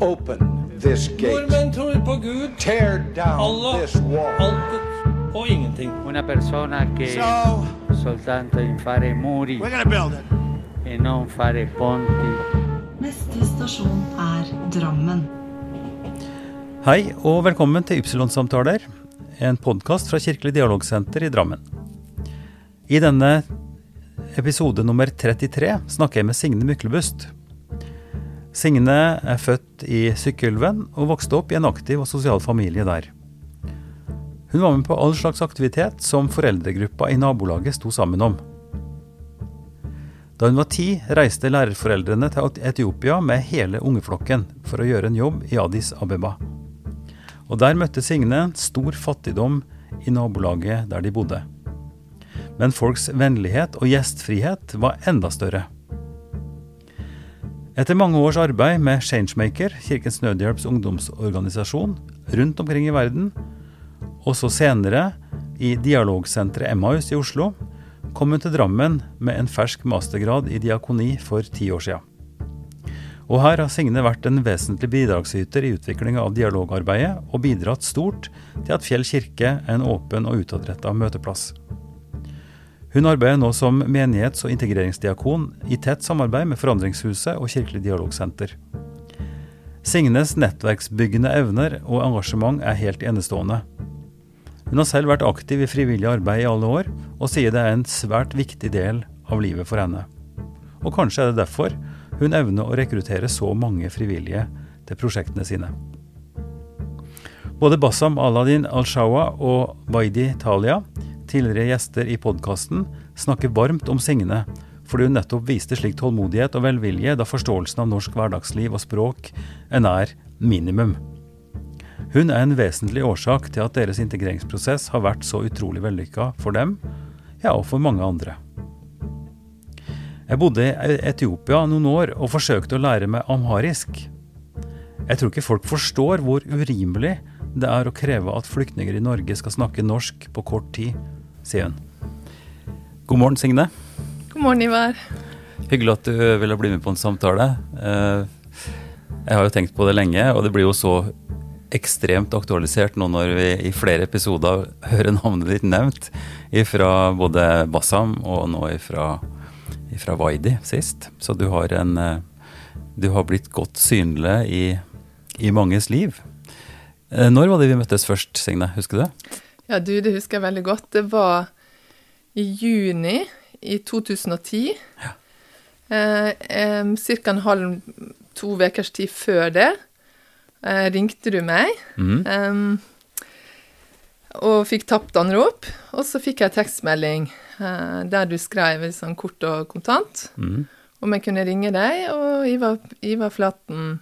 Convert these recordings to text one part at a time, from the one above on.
Open this gate. Nordmenn tror på Gud, Tear down Allah, this wall. altet og ingenting. Una persona che So soltanto in fare muri we're gonna build it. e non fare ponti. Neste stasjon er Drammen. Hei og velkommen til Ypsilon-samtaler, en podkast fra Kirkelig dialogsenter i Drammen. I denne episode nummer 33 snakker jeg med Signe Myklebust. Signe er født i Sykkylven og vokste opp i en aktiv og sosial familie der. Hun var med på all slags aktivitet som foreldregruppa i nabolaget sto sammen om. Da hun var ti, reiste lærerforeldrene til Etiopia med hele ungeflokken for å gjøre en jobb i Addis Abeba. Og der møtte Signe stor fattigdom i nabolaget der de bodde. Men folks vennlighet og gjestfrihet var enda større. Etter mange års arbeid med Changemaker, Kirkens Nødhjelps ungdomsorganisasjon, rundt omkring i verden, og så senere i dialogsenteret Emmaus i Oslo, kom hun til Drammen med en fersk mastergrad i diakoni for ti år siden. Og her har Signe vært en vesentlig bidragsyter i utviklinga av dialogarbeidet, og bidratt stort til at Fjell kirke er en åpen og utadretta møteplass. Hun arbeider nå som menighets- og integreringsdiakon i tett samarbeid med Forandringshuset og Kirkelig dialogsenter. Signes nettverksbyggende evner og engasjement er helt enestående. Hun har selv vært aktiv i frivillig arbeid i alle år, og sier det er en svært viktig del av livet for henne. Og kanskje er det derfor hun evner å rekruttere så mange frivillige til prosjektene sine. Både Bassam Aladin Al-Shawa og Baidi Talia, tidligere gjester i podkasten, snakker varmt om Signe, fordi hun nettopp viste slik tålmodighet og velvilje da forståelsen av norsk hverdagsliv og språk er nær minimum. Hun er en vesentlig årsak til at deres integreringsprosess har vært så utrolig vellykka for dem, ja, og for mange andre. Jeg bodde i Etiopia noen år og forsøkte å lære meg amharisk. Jeg tror ikke folk forstår hvor urimelig det er å kreve at flyktninger i Norge skal snakke norsk på kort tid, sier hun. God morgen, Signe. God morgen, Ivar. Hyggelig at du ville bli med på en samtale. Eh, Jeg har jo tenkt på det lenge, og det blir jo så ekstremt aktualisert nå når vi i flere episoder hører navnet ditt nevnt. Fra både Bassam og nå fra Waidi sist. Så du har, en, eh, du har blitt godt synlig i, i manges liv. Eh, Når var det vi møttes først, Signe? Husker du det? Ja, du, det husker jeg veldig godt. Det var i juni i 2010. Eh, em, Cirka en halv, to ukers tid før det eh, ringte du meg. Mm. og fikk tapt anrop. Og så fikk jeg tekstmelding eh, der du skrev sånn kort og kontant mm. om jeg kunne ringe deg, og Ivar, Ivar Flaten,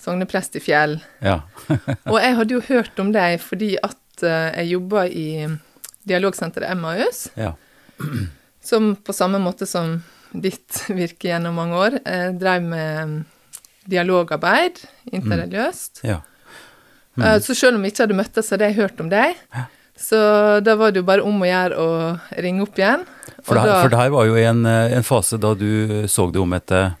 sogneprest i Fjell. Ja. Og jeg hadde jo hørt om deg fordi at eh, jeg jobber i dialogsenteret MAUS, ja. som på samme måte som ditt virke gjennom mange år, eh, drev med mm, dialogarbeid interreligiøst. ja. Eh, Så selv om vi ikke hadde møttes, hadde jeg hørt om deg. Så da var det jo bare om å gjøre å ringe opp igjen. For, det, da- for det her var jo en, en fase da du så deg om etter,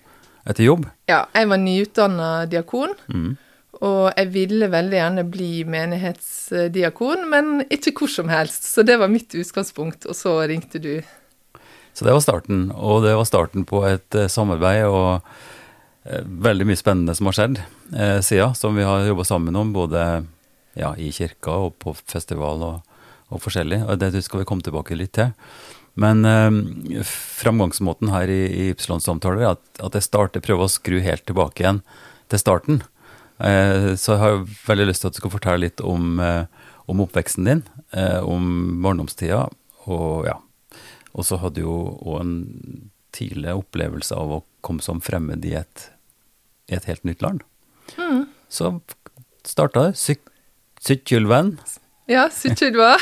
etter jobb. Ja, jeg var nyutdanna diakon. Mhm. Og jeg ville veldig gjerne bli menighetsdiakon, men ikke hvor som helst. Så det var mitt utgangspunkt, og så ringte du. Så det var starten, og det var starten på et eh, samarbeid og eh, veldig mye spennende som har skjedd eh, siden, som vi har jobba sammen om, både ja, i kirka og på festival og, og forskjellig. Og det skal vi komme tilbake litt til. Men eh, framgangsmåten her i, i Ypsilon-samtaler er at, at jeg starter, prøver å skru helt tilbake igjen til starten. Eh, så jeg har veldig lyst til at du skal fortelle litt om, eh, om oppveksten din, eh, om barndomstida, og ja, og så hadde du jo òg en tidlig opplevelse av å komme som fremmed i et, i et helt nytt land. Så starta det. Syk Sykkylven. Ja, Sykkylva.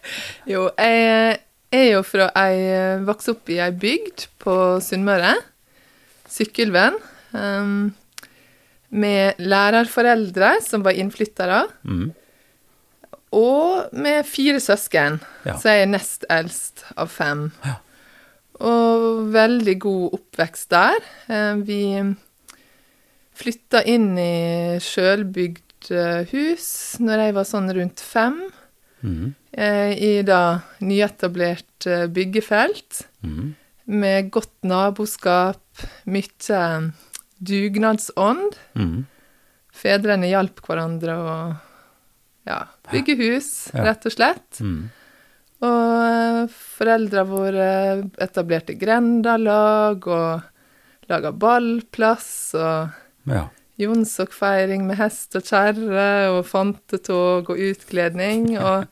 jo, jeg er jo fra ei Vokste opp i ei bygd på Sunnmøre. Sykkylven. Um, med lærerforeldre som var innflyttere. mm. Og med fire søsken, Ja. så jeg er nest eldst av fem. Og veldig god oppvekst der. Eh, Vi flytta inn i sjølbygd eh, hus når jeg var sånn rundt fem, Mhm. eh, i da nyetablert byggefelt, mm. med godt naboskap, mye dugnadsånd. Mm. Fedrene hjalp hverandre å ja, bygge hus, Ja. rett og slett. Mm. Og foreldra våre etablerte grendalag og laga ballplass og Ja. Jonsokfeiring med hest og kjerre og fantetog og utkledning. Og,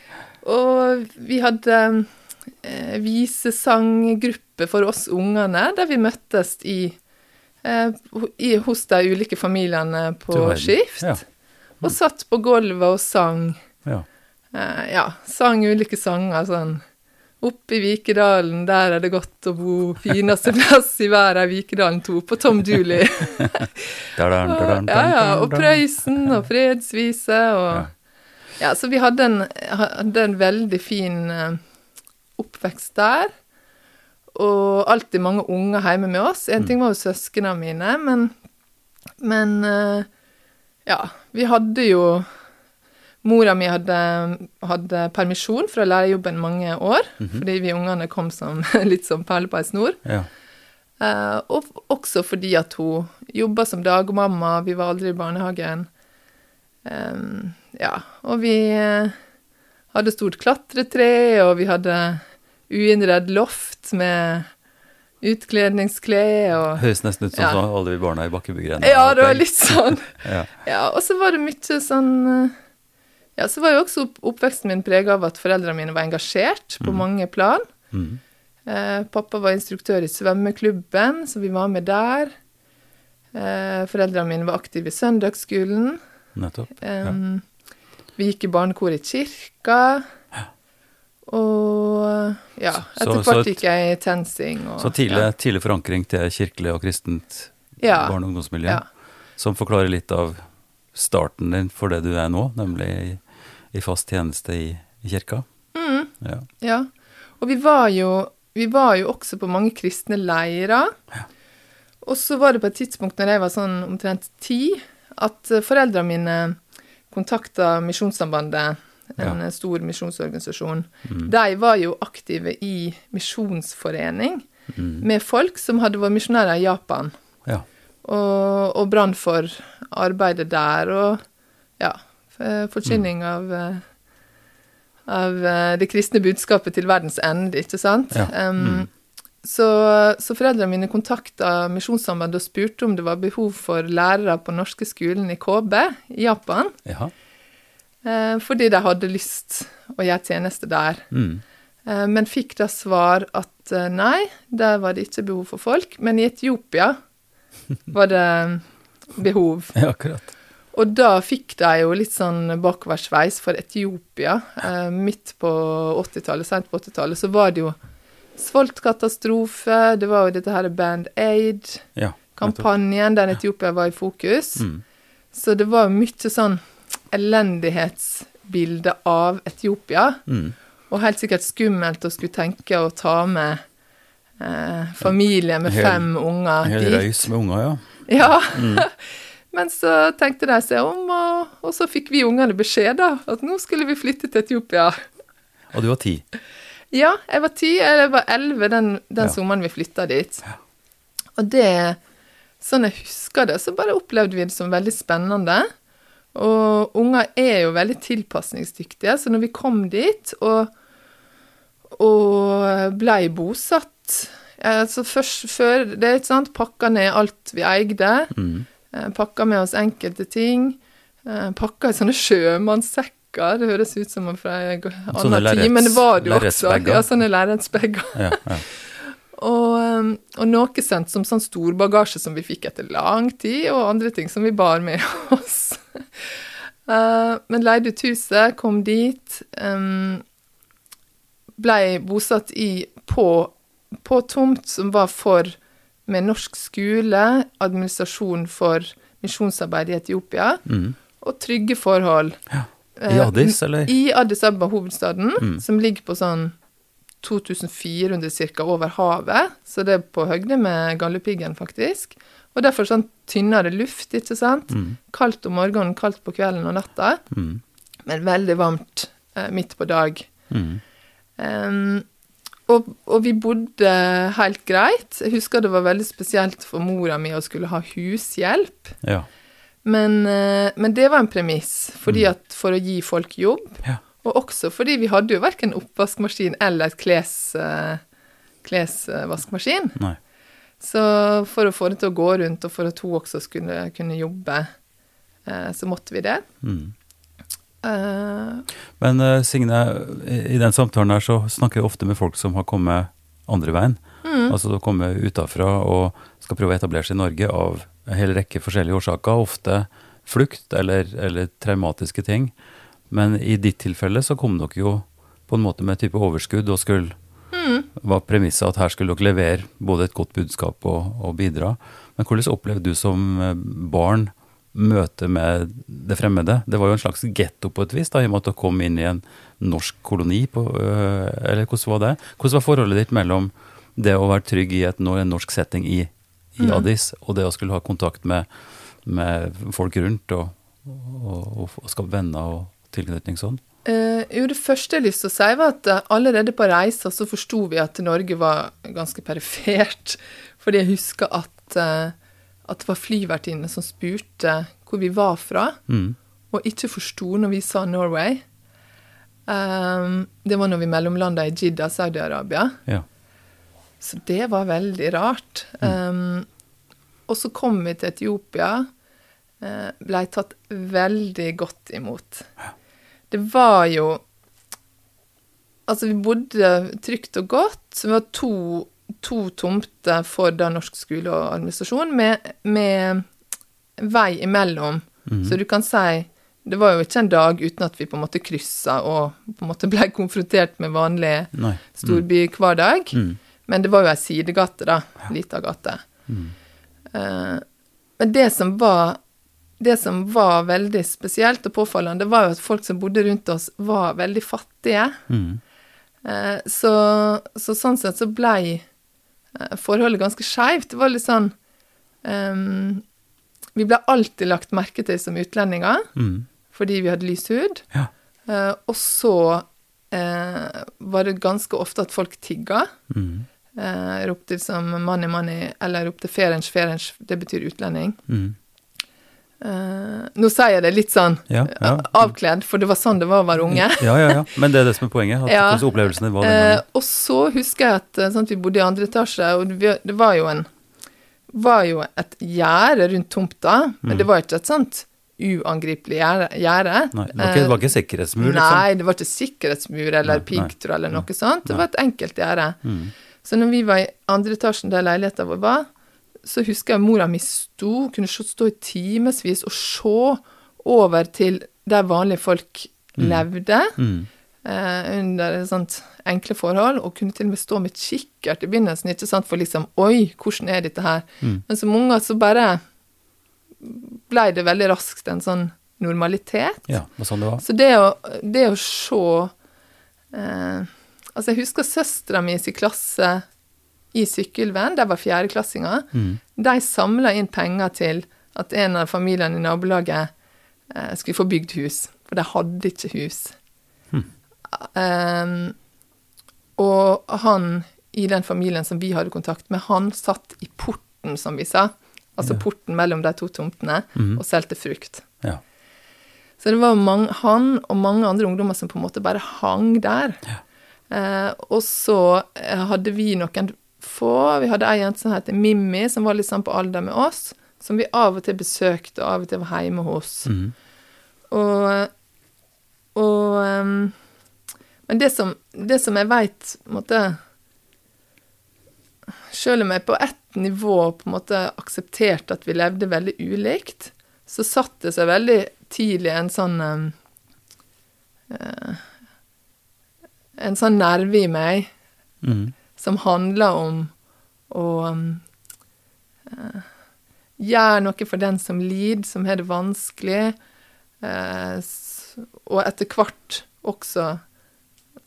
og vi hadde eh, visesanggruppe for oss ungene, der vi møttes eh, i hos de ulike familiene på skift. Ja. Og satt på gulvet og sang. Ja. Eh, ja, sang ulike sanger sånn. Oppe i Vikedalen, der er det godt å bo. Fineste plass i verden, Vikedalen 2, på Tom Dooley. Da-dan, Ja, ja, og. Prøysen og Fredsvise og Ja, så vi hadde en, hadde en veldig fin eh, oppvekst der. Og alltid mange unger hjemme med oss. En ting var jo søsknene mine, men Men eh, ja, vi hadde jo Mora mi hadde, hadde permisjon fra lærerjobben mange år, fordi vi ungene kom som litt som perler på ei snor. Ja. Eh, og også fordi at hun jobba som dagmamma, vi var aldri i barnehagen. Em, ja, og vi hadde stort klatretre, og vi hadde uinnredd loft med utkledningsklær og Høres nesten ut som Ja. så alle vi barna i Bakkebygrenda. Ja, det var litt sånn. Ja. Ja, og så var det mye sånn eh, Ja, så var jo også oppveksten min prega av at foreldrene mine var engasjert på mange plan. Mm. Eh, pappa var instruktør i svømmeklubben, så vi var med der. Eh, foreldrene mine var aktive i søndagsskolen. Nettopp. Ja. Em, Vi gikk i barnekor i kirka. Og ja, etter hvert gikk jeg i TenSing. Og, Så tidlig, tidlig forankring til kirkelig og kristent Ja. barne- og ungdomsmiljø, Ja. som forklarer litt av starten din for det du er nå, nemlig i, i fast tjeneste i, i kirka. Mm. Ja. Ja, og vi var jo, vi var jo også på mange kristne leirer. Og så var det på et tidspunkt når jeg var sånn omtrent ti, at eh, foreldrene mine kontakta Misjonssambandet, en Ja. stor misjonsorganisasjon. Mm. De var jo aktive i misjonsforening Mm. med folk som hadde vært misjonærer i Japan, ja. og, og brann for arbeidet der, og ja, Forkynning mm. av eh, av eh, det kristne budskapet til verdens ende, ikke sant? Ja. Um, så, så foreldrene mine kontakta Misjonssambandet og spurte om det var behov for lærere på norske skolen i KB i Japan, Jaha. Eh, fordi de hadde lyst å gjøre tjeneste der. Mm. Eh, men fikk da svar at eh, nei, der var det ikke behov for folk, men i Etiopia var det behov. Ja, akkurat. Og da fikk de jo litt sånn bakoversveis for Etiopia. Midt på 80-tallet, sent på 80-tallet, så var det jo svoltkatastrofe, det var jo dette her Band Aid-kampanjen Ja. der Etiopia var i fokus. Mm. Så det var jo mye sånn elendighetsbilde av Etiopia. Mm. Og helt sikkert skummelt å skulle tenke å ta med eh, familie med Hel- fem unger hel dit. røys med unger, ja. Ja. Mm. Men så tenkte de seg om, og, og så fikk vi ungene beskjed da, at nå skulle vi flytte til Etiopia. Og du var ti. Ja, jeg var ti, eller jeg var elleve den, den Ja. sommeren vi flytta dit. Og det, sånn jeg husker det, så bare opplevde vi det som veldig spennende. Og unger er jo veldig tilpasningsdyktige, så når vi kom dit og, og blei bosatt altså først, før det, er ikke sant, pakka ned alt vi eide, Mm. eh, pakka med oss enkelte ting, eh, pakka i sånne sjømannssekker, det høres ut som fra en annen tid, men det var det jo også. Ja, sånne lerretsbager. Ja, ja. Og, og noe sendt som sånn storbagasje som vi fikk etter lang tid, og andre ting som vi bar med oss. Eh, men leide ut huset, kom dit, blei bosatt i på, på tomt som var for med norsk skole, administrasjon for misjonsarbeid i Etiopia, Mm. og trygge forhold. Ja. Eh, I Addis, eller? I Addis Abba, hovedstaden, Mm. som ligger på sånn 2400 ca. over havet, så det er på høgde med Galdhøpiggen, faktisk. Og derfor sånn tynnere luft, ikke sant? Mm. Kaldt om morgenen, kaldt på kvelden og natta, Mm. men veldig varmt eh, midt på dag. Mm. Um, og, og vi bodde helt greit. Jeg husker det var veldig spesielt for mora mi å skulle ha hushjelp. Ja. Men, uh, men det var en premiss, fordi at for å gi folk jobb. Ja. Og også fordi vi hadde jo verken oppvaskmaskin eller kles, uh, klesvaskmaskin. Nei. Så for å få det til å gå rundt, og for at hun også skulle kunne jobbe, eh, så måtte vi det. Mm. Uh, Men eh, Signe, i, den samtalen her så snakker jeg ofte med folk som har kommet andre veien. Mm. Altså de kommer utafra og skal prøve å etablere seg i Norge av en hel rekke forskjellige årsaker. Ofte flukt eller, eller traumatiske ting. Men i ditt tilfelle så kom dere jo på en måte med et type overskudd og skulle var premisset at her skulle dere levere både et godt budskap og, og bidra. Men hvordan opplevde du som eh, barn møtet med det fremmede? Det var jo en slags getto på et vis, da, i og med at dere kom inn i en norsk koloni. På, øh, eller hvordan var det? Hvordan var forholdet ditt mellom det å være trygg i et, en norsk setting i, i Addis, og det å skulle ha kontakt med, med folk rundt og, og, og, og skape venner og tilknytning sånn? Eh, jo, det første jeg har lyst til å si, var at eh, allerede på reisa så forsto vi at Norge var ganske perifert. Fordi jeg husker at, eh, at det var flyvertinne som spurte hvor vi var fra, Mm. og ikke forsto når vi sa Norway. Um, det var når vi mellomlanda i Jidda, Saudi-Arabia. Ja. Så det var veldig rart. Um, og så kom vi til Etiopia. Uh, Blei tatt veldig godt imot. Det var jo Altså, vi bodde trygt og godt. Så vi var to, to tomter for da norsk skole og administrasjon, med, med vei imellom. Så du kan si Det var jo ikke en dag uten at vi på en måte kryssa og på en måte ble konfrontert med vanlig storby hver dag. Mm. Men det var jo ei sidegate, da. Lita gate. Eh, men det som var det som var veldig spesielt og påfallende, var jo at folk som bodde rundt oss, var veldig fattige. Mm. Eh, så, så sånn sett så blei eh, forholdet ganske skeivt. Det var litt sånn um, Vi ble alltid lagt merke til som utlendinger Mm. fordi vi hadde lys hud. Ja. Uh, og så uh, var det ganske ofte at folk tigga. Mm. Uh, ropte som 'money, money', eller ropte 'ferens, ferens', Det betyr utlending. Mm. Eh, nå sier jeg det litt sånn Ja, ja. eh, avkledd, for det var sånn det var å være unge. Ja, ja, ja. Men det er det som er poenget. At Ja. hvordan opplevelsene var den uh, og så husker jeg at sånn vi bodde i andre etasje, og det, var jo en var jo et gjerde rundt tomta, men det var ikke et sånt uangripelig gjerde. Mm. Nei, det var ikke, det var ikke sikkerhetsmur, liksom? Nei, det var ikke sikkerhetsmur eller Nei, nei. piggtråd eller noe sånt. Det var et enkelt gjerde. Mm. Så når vi var i andre etasjen der leiligheten vår var, så husker jeg mora mi sto, kunne stå i timevis og se over til der vanlige folk levde, Mm. eh, under sånt enkle forhold, og kunne til og med stå med kikkert i begynnelsen, ikke sant, for liksom Oi, hvordan er dette her? Mm. Men som unger så bare blei det veldig raskt en sånn normalitet. Ja, og sånn det var. Så det å, det å se eh, Altså, jeg husker søstera mi sin klasse i Sykkylven, der var fjerdeklassinger. Mm. De samla inn penger til at en av familiene i nabolaget eh, skulle få bygd hus. For de hadde ikke hus. Eh, og han i den familien som vi hadde kontakt med, han satt i porten, som vi sa. Altså Ja. porten mellom de to tomtene, mm. og solgte frukt. Ja. Så det var mange, han og mange andre ungdommer som på en måte bare hang der. Eh, og så eh, hadde vi noen få Vi hadde ei jente som het Mimmi, som var litt sånn på alder med oss, som vi av og til besøkte, og av og til var hjemme hos. Mm. Og, og um, Men det som, det som jeg veit på en måte Selv om jeg på ett nivå på en måte aksepterte at vi levde veldig ulikt, så satt det seg veldig tidlig en sånn um, uh, En sånn nerve i meg Mhm. Som handler om å eh, gjøre noe for den som lider, som har det vanskelig, uh, og etter hvert også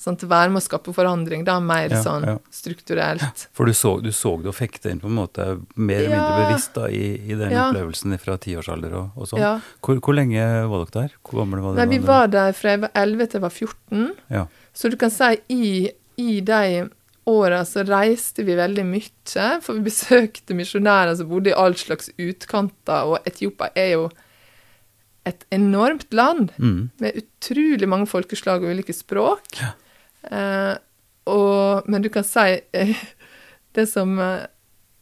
sånn, til være med å skape forandring, da, mer Ja, sånn ja. strukturelt. For du så, du så det og fikk det inn på en måte mer eller mindre bevisst da, i, i den Ja. opplevelsen fra tiårsalder og, og sånn. Ja. Hvor, hvor lenge var dere der? Hvor gammel var Nei, dere? vi var der fra jeg var 11 til jeg var 14. Ja. Så du kan si i, i de åra så reiste vi veldig mye, for vi besøkte misjonærer som bodde i all slags utkanter, og Etiopia er jo et enormt land Mm. med utrolig mange folkeslag og ulike språk. Eh, og, men du kan si eh, Det som eh,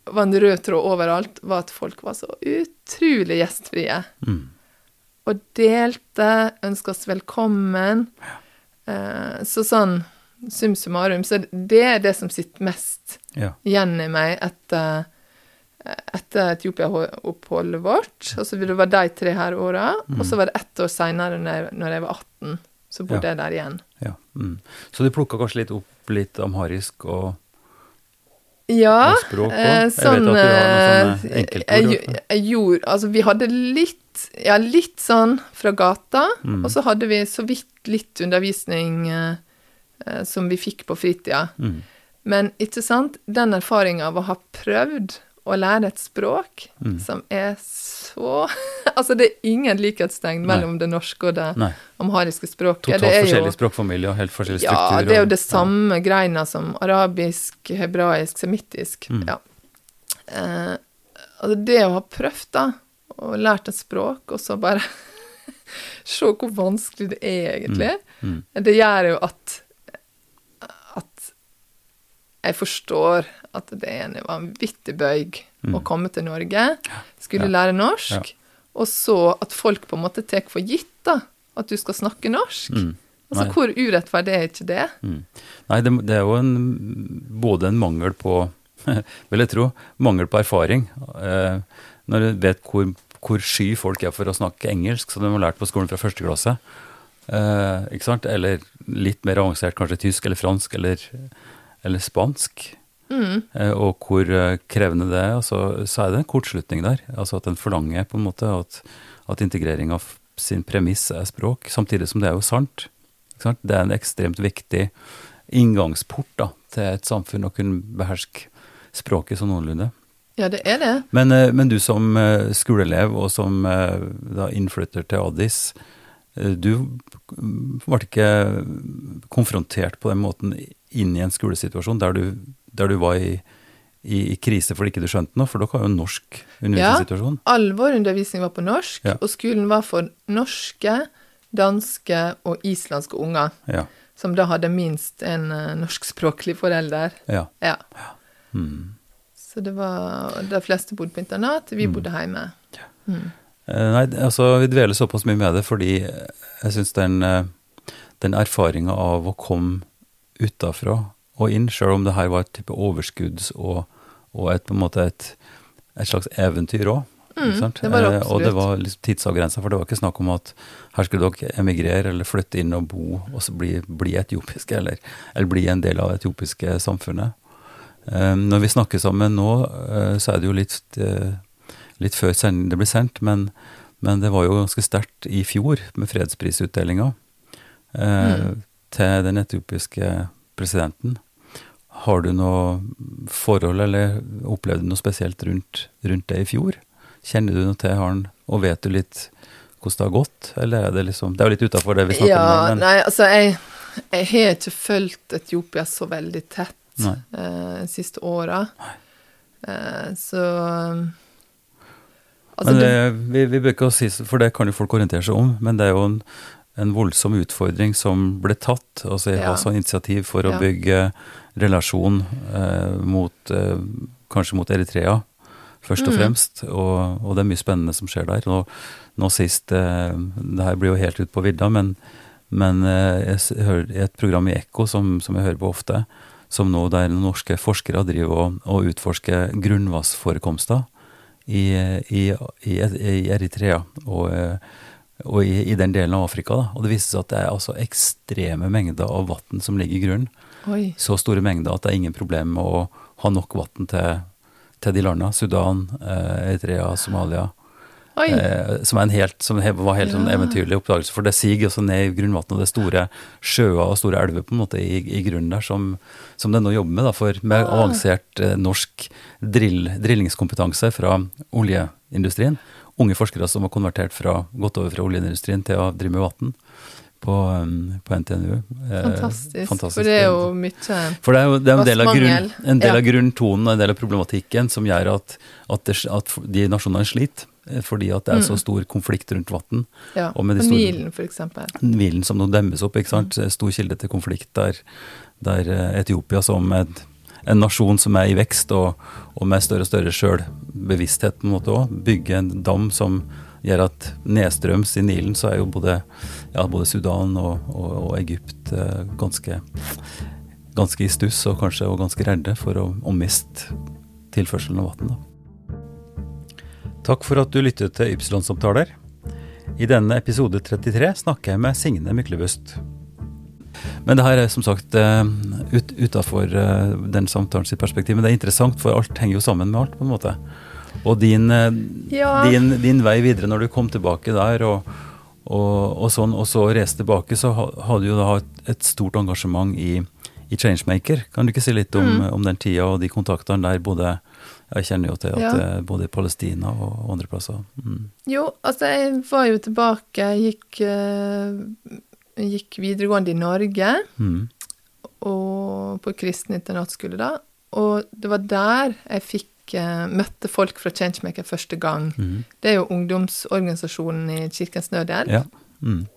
var en rød tråd overalt, var at folk var så utrolig gjestfrie Mm. og delte, ønska oss velkommen. Eh, så sånn sum summarum, så det er det som sitter mest ja. igjen i meg etter, etter Etiopia-oppholdet vårt. Altså det var de tre her åra, og så var det ett år seinere, når, jeg- når jeg var 18, så bodde Ja. jeg der igjen. ja. Mm. Så du plukka kanskje litt opp litt amharisk og Ja, språk eh, Jeg sånn enkeltord jeg, jeg gjorde Altså, vi hadde litt Ja, litt sånn fra gata, Mm. og så hadde vi så vidt litt undervisning eh, eh, som vi fikk på fritida. mm. Men ikke sant, den erfaringa av å ha prøvd å lære et språk Mm. som er så Altså, det er ingen likhetstegn mellom det norske og det Nei. amhariske språket. Totalt det er jo- forskjellig språkfamilie og helt forskjellig ja, struktur. det er jo det samme greina som arabisk, hebraisk, semittisk. Mm. Ja. Eh, altså det å ha prøvd, da, og lært et språk, og så bare se hvor vanskelig det er, egentlig, Mm. det gjør jo at jeg forstår at det er en vanvittig bøyg å Mm. komme til Norge, skulle Ja. lære norsk, Ja. og så at folk på en måte tar for gitt da, at du skal snakke norsk. Mm. Altså, Nei. hvor urettferdig er ikke det? Mm. Nei, det, det er jo en, både en mangel på vil jeg tro, mangel på erfaring. Eh, når du vet hvor, hvor sky folk er for å snakke engelsk, som de har lært på skolen fra første klasse. Eh, ikke sant? Eller litt mer avansert, kanskje tysk eller fransk eller, eller spansk. Mm. Eh, og hvor eh, krevende det er, altså, så er det en kortslutning der. Altså at en forlanger på en måte at, at integrering av sin premiss er språk, samtidig som det er jo sant. Det er en ekstremt viktig inngangsport da, til et samfunn å kunne beherske språket sånn noenlunde. Ja, det er det. Men, eh, men du som skoleelev og som da innflytter til Addis, du ble ikke konfrontert på den måten inn i en skolesituasjon der du, der du var i, i, i krise fordi ikke du skjønte noe, for dere har jo norsk Ja, undervisningssituasjon. all vår undervisning var på norsk, Ja. og skolen var for norske, danske og islandske unger, Ja. som da hadde minst en uh, norskspråklig forelder. ja. Ja. Mm. Så det var De fleste bodde på internat, vi Mm. bodde hjemme. Mm. Eh, Nei, altså vi dveler såpass mye med det fordi jeg syns den, eh, den erfaringa av å komme utafra og inn, sjøl om det her var et type overskudds- og, og et, på en måte et, et slags eventyr òg. Mm, det var det og det var liksom tidsavgrensa, for det var ikke snakk om at her skulle dere emigrere eller flytte inn og bo og så bli, bli etiopiske, eller, eller bli en del av det etiopiske samfunnet. Um, når vi snakker sammen nå, uh, så er det jo litt, uh, litt før det blir sendt, men, men det var jo ganske sterkt i fjor med fredsprisutdelinga Uh, Mm. Til den etiopiske presidenten. Har du noe forhold, eller opplevde du noe spesielt rundt, rundt det i fjor? Kjenner du noe til han, og vet du litt hvordan det har gått, eller er det liksom Det er jo litt utafor det vi snakker Ja, om nå, men nei, altså, jeg, jeg har ikke fulgt Etiopia så veldig tett de eh, de siste åra. Eh, så Altså, men det, vi, vi bruker å si, for det kan jo folk orientere seg om, men det er jo en, en voldsom utfordring som ble tatt. Altså jeg Ja. har initiativ for å Ja. bygge relasjon eh, mot eh, kanskje mot Eritrea, først og Mm. fremst. Og, og det er mye spennende som skjer der. Nå, nå sist eh, Det her blir jo helt ut på vidda, men, men eh, jeg hører et program i Ekko som, som jeg hører på ofte, som nå der norske forskere driver og, og utforsker grunnvassforekomster i, i, i, i Eritrea og, eh, og i, i den delen av Afrika. Da. Og det viste seg at det er altså ekstreme mengder av vann som ligger i grunnen. oi. Så store mengder at det er ingen problem med å ha nok vann til, til de landene. Sudan, eh, Eritrea, Somalia. Eh, som, er en helt, som var helt sånn eventyrlig oppdagelse. For det siger også ned i grunnvannet, og det er store sjøer og store elver på en måte i, i grunnen der, som, som det nå jobber med. Da, for med Ah. avansert eh, norsk drill, drillingskompetanse fra oljeindustrien. Unge forskere som har konvertert fra, gått over fra oljeindustrien til å drive med vann på, um, på NTNU. Eh, Fantastisk. fantastisk. For det er jo mye For det er jo det er en del av, grunn, en del Ja. av grunntonen og en del av problematikken som gjør at, at, det, at de nasjonene sliter, eh, fordi at det er så stor konflikt rundt vann. Ja. Og med de store- Nilen, eksempel. Hvilen som nå demmes opp, ikke sant? Stor kilde til konflikt der, der eh, Etiopia som en, en nasjon som er i vekst og, og med større og større sjølbevissthet på en måte òg, Bygge en dam som gjør at nedstrøms i Nilen så er jo både, ja, både Sudan og, og, og Egypt eh, ganske, ganske i stuss og kanskje og ganske redde for å, å miste tilførselen av vann. Takk for at du lyttet til Ypsilon-samtaler. I denne episode 33 snakker jeg med Signe Myklebust. Men det her er som sagt eh, ut, utafor eh, den samtalen sitt perspektiv. Men det er interessant, for alt henger jo sammen med alt, på en måte. Og din, eh, Ja. din, din vei videre når du kom tilbake der, og, og, og sånn, og så reiste tilbake, så hadde du jo da et, stort engasjement i, i Changemaker. Kan du ikke si litt om, om den tida og de kontaktene der både Jeg kjenner jo til at Ja. både i Palestina og andre plasser. Mm. Jo, altså jeg var jo tilbake, gikk, eh, gikk videregående i Norge, Mm. og på kristen internatskole da, og det var der jeg fikk eh, møtte folk fra Changemaker første gang. Mm. Det er jo ungdomsorganisasjonen i Kirkens Nødhjelp, Ja. Mm.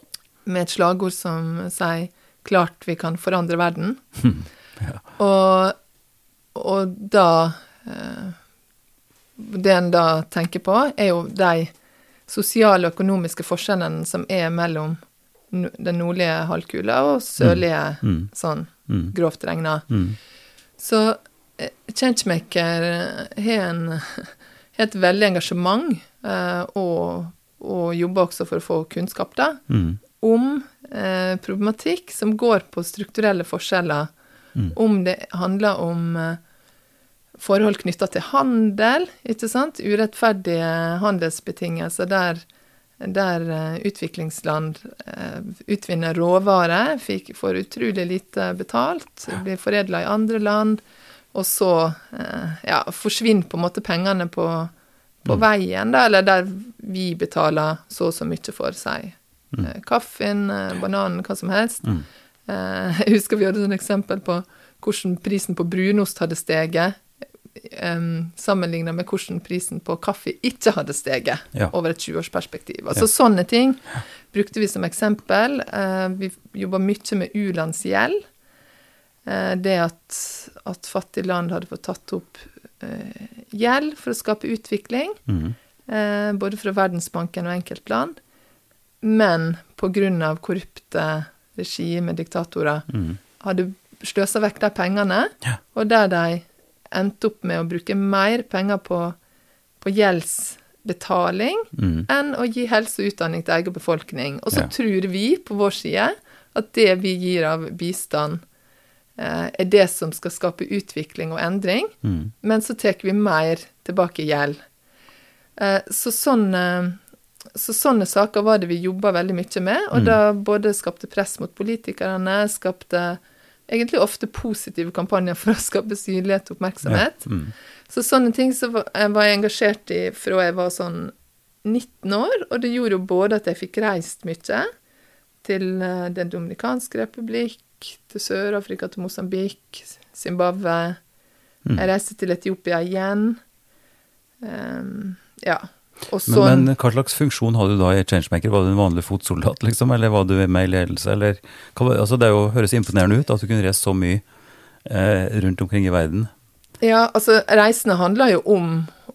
med et slagord som sier 'klart vi kan forandre verden'. Ja. Og, og da eh, Det en da tenker på, er jo de sosiale og økonomiske forskjellene som er mellom den nordlige halvkula og sørlige, Mm. sånn Mm. grovt regna. Mm. Så eh, Changemaker eh, har en har et veldig engasjement, eh, og, og jobber også for å få kunnskap, da, Mm. om eh, problematikk som går på strukturelle forskjeller. Mm. Om det handler om forhold knytta til handel, ikke sant? Urettferdige handelsbetingelser der, der eh, utviklingsland eh, utvinner råvarer, får utrolig lite betalt, blir foredla i andre land, og så eh, ja, forsvinner på en måte pengene på, på veien, da, eller der vi betaler så og så mye for seg. Mm. kaffen, bananen, hva som helst. Mm. Jeg husker vi hadde et eksempel på hvordan prisen på brunost hadde steget, um, sammenligna med hvordan prisen på kaffe ikke hadde steget Ja. over et 20-årsperspektiv. Altså sånne ting brukte vi som eksempel. Uh, vi jobba mye med u-landsgjeld. Uh, det at, at fattige land hadde fått tatt opp uh, gjeld for å skape utvikling, Mm. både fra Verdensbanken og enkeltland. Men pga. korrupte regimer, diktatorer, Mm. hadde sløsa vekk de pengene, Ja. og der de endte opp med å bruke mer penger på, på gjeldsbetaling Mm. enn å gi helse og utdanning til egen befolkning. Og så Ja. tror vi på vår side at det vi gir av bistand, eh, er det som skal skape utvikling og endring, Mm. men så tar vi mer tilbake i gjeld. Eh, så sånne, så sånne saker var det vi jobba veldig mye med, og Mm. da både skapte press mot politikerne, skapte egentlig ofte positive kampanjer for å skape synlighet og oppmerksomhet. Ja. Mm. Så sånne ting så var jeg engasjert i fra jeg var sånn 19 år, og det gjorde jo både at jeg fikk reist mye til eh, Den dominikanske republikk, til Sør-Afrika, til Mosambik, Zimbabwe. Mm. Jeg reiste til Etiopia igjen. Um, ja. Og så Men, men hva slags funksjon hadde du da i Changemaker? Var du en vanlig fotsoldat, liksom, eller var du med i ledelse, eller altså Det jo, høres imponerende ut at du kunne reise så mye eh, rundt omkring i verden. Ja, altså, reisene handla jo om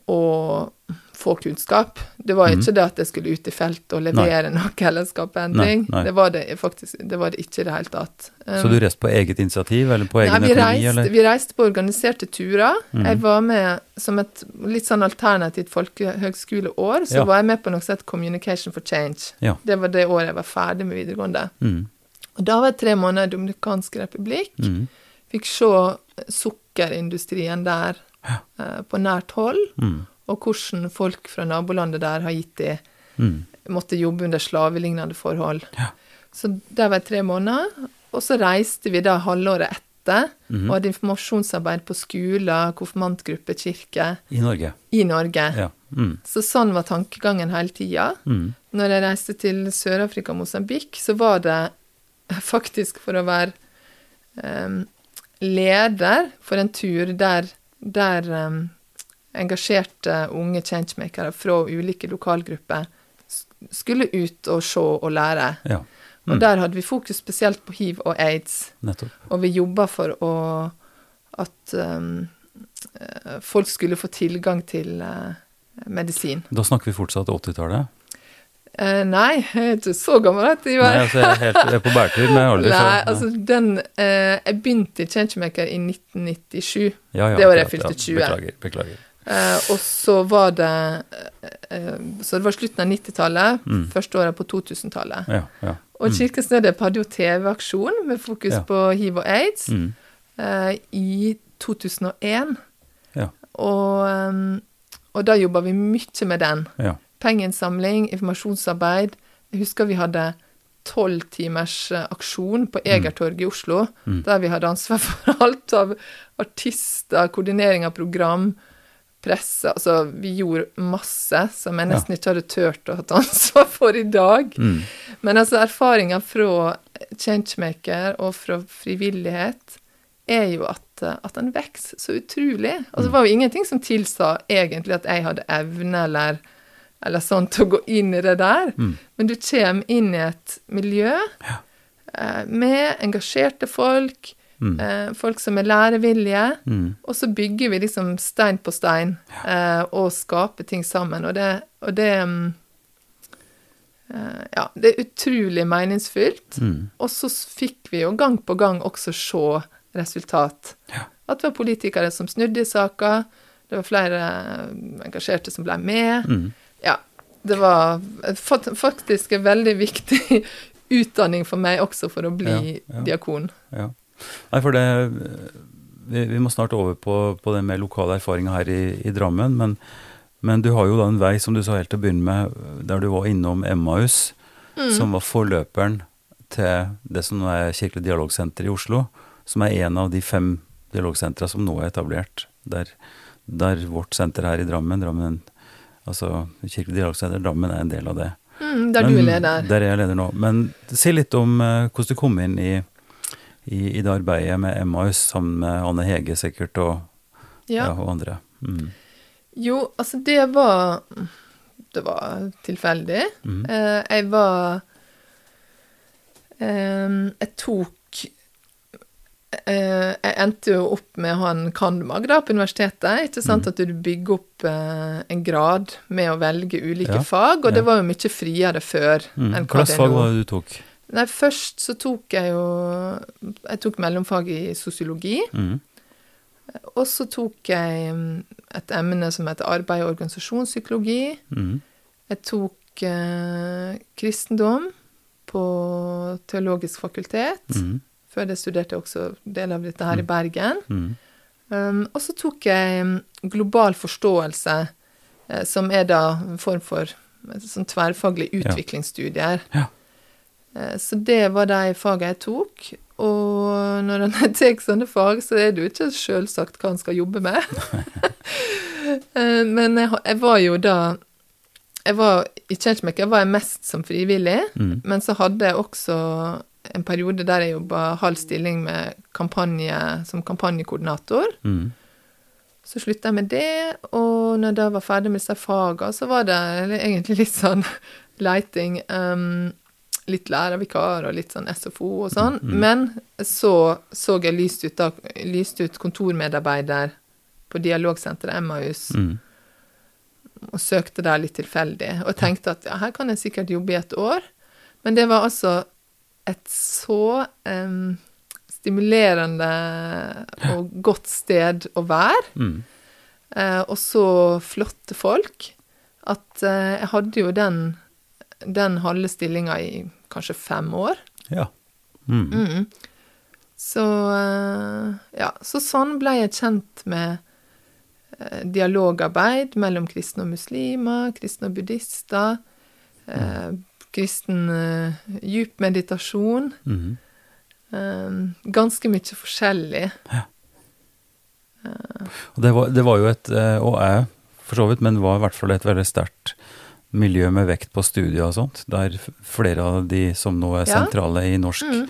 å få kunnskap. Det var ikke det at jeg skulle ut i felt og levere noe eller skape endring. Mhm. Nei, nei. Det var det faktisk det var det ikke i det hele tatt. Så du reiste på eget initiativ, eller på egen Nei, vi økonomi, Reist, eller? vi reiste på organiserte turer. Mm. Jeg var med som et litt sånn alternativt folkehøgskoleår, så Ja. var jeg med på noe som het Communication for Change. Ja. Det var det året jeg var ferdig med videregående. Mm. Og da var jeg tre måneder i Dominikansk republikk. Mm. Fikk se sukkerindustrien der eh, på nært hold. Mm. og hvordan folk fra nabolandet der har gitt de Mm. måtte jobbe under slavelignende forhold. Ja. Så der var jeg tre måneder, og så reiste vi da halvåret etter Mhm. og hadde informasjonsarbeid på skoler, konfirmantgruppe, kirke. I Norge. i Norge. Ja. Mm. Så sånn var tankegangen hele tida. Mm. Når jeg reiste til Sør-Afrika og Mosambik, så var det faktisk for å være um, leder for en tur der, der em, engasjerte unge changemakere fra ulike lokalgrupper skulle ut og se og lære. Ja. Og Mm. der hadde vi fokus spesielt på hiv og aids. Nettopp. Og vi jobba for å at em, eh, folk skulle få tilgang til uh, medisin. Da snakker vi fortsatt 80-tallet. Uh, nei, jeg er ikke så gammel at jeg Nei, altså jeg er, helt, jeg er på bærtur med alder. så- Nei, altså den uh, Jeg begynte i Changemaker i 1997. ja, ja, det året jeg fylte 20. Ja, beklager. beklager. Eh, og så var det eh, Så det var slutten av 90-tallet, Mm. første året på 2000-tallet. Ja, ja. Og Kirkens Nødhjelp hadde jo TV-aksjon med fokus Ja. på hiv og aids Mm. eh, i 2001. Ja. Og, eh, og da jobba vi mye med den. Pengeinnsamling, informasjonsarbeid. Jeg husker vi hadde tolv timers eh, aksjon på Egertorget i Oslo, Mm. der vi hadde ansvar for alt av artister, koordinering av program, presse Altså, vi gjorde masse som jeg nesten ikke hadde turt å ha ansvar for i dag. Mm. Men altså, erfaringa fra changemaker og fra frivillighet er jo at, eh, at den vokser så utrolig. Altså, det var jo ingenting som tilsa egentlig at jeg hadde evne eller, eller sånn til å gå inn i det der. Mm. Men du kommer inn i et miljø ja. med engasjerte folk, Mm. eh, folk som er lærevillige, Mm. og så bygger vi liksom stein på stein eh, og skaper ting sammen. Og det, og det mm, eh, Ja, det er utrolig meningsfylt. Mm. Og så fikk vi jo gang på gang også se resultat. Ja. At det var politikere som snudde i saka, det var flere eh, engasjerte som ble med. Mm. Ja. Det var faktisk en veldig viktig utdanning for meg også for å bli Ja, ja. diakon. Ja. Nei, for det vi, vi må snart over på, på det med lokale erfaringer her i, i Drammen. Men, men du har jo da en vei, som du sa helt til å begynne med, der du var innom Emmaus, Mm. som var forløperen til det som nå er Kirkelig dialogsenter i Oslo, som er en av de fem dialogsentra som nå er etablert. Der, der vårt senter her i Drammen, Drammen altså Kirkelig dialogsenter Drammen er en del av det. Mm, der Men- du er leder. Der er jeg leder nå. Men si litt om uh, hvordan du kom inn i, i, i det arbeidet med Emmaus, sammen med Anne Hege sikkert, og, ja. Ja. og andre. Mm. Jo, altså det var Det var tilfeldig. Mm. Eh, jeg var eh, Jeg tok eh, Jeg endte jo opp med å ha Kandmag da, på universitetet. Ikke sant mm. at du bygger opp en grad med å velge ulike Ja, fag, og det var jo mye friere før Mm. enn Hva det er fag var det du tok? Nei, først så tok jeg jo Jeg tok mellomfag i sosiologi. Mm. Og så tok jeg mm, et emne som heter arbeid og organisasjonspsykologi. Mm. Jeg tok eh, kristendom på teologisk fakultet. Mm. Før det studerte jeg også del av dette her i Bergen. Mm. Um, og så tok jeg mm, global forståelse, eh, som er da en form for eh, sånn tverrfaglige utviklingsstudier. Ja. Eh, så det var de fagene jeg tok. Og når en tar sånne fag, så er det jo ikke selvsagt hva en skal jobbe med. Eh, Men jeg, jeg var jo da jeg var, I Changemaker var jeg mest som frivillig, Mm. men så hadde jeg også en periode der jeg jobba halv stilling med kampanje, som kampanjekoordinator. Mm. Så slutta jeg med det, og når jeg da var ferdig med disse fagene, så var det egentlig litt sånn leiting. Um, litt lærervikar og litt sånn SFO og sånn. Men så så jeg lyst ut, da, lyst ut kontormedarbeider på dialogsenteret Emmaus, Mm. og søkte der litt tilfeldig. Og tenkte at ja, her kan jeg sikkert jobbe i et år. Men det var altså et så um, stimulerende og godt sted å være. Mm. Uh, og så flotte folk at uh, jeg hadde jo den, den halve stillinga i kanskje fem år. Ja. Mm. Mm. Så eh, ja, så sånn ble jeg kjent med eh, dialogarbeid mellom kristne og muslimer, kristne og buddhister, eh, kristen eh, djup meditasjon. Mhm. Eh, ganske mye forskjellig. Og det var, det var jo et, og er for så vidt, men var i hvert fall et veldig sterkt miljø med vekt på studier og sånt, der flere av de som nå er Ja. sentrale i norsk Mm.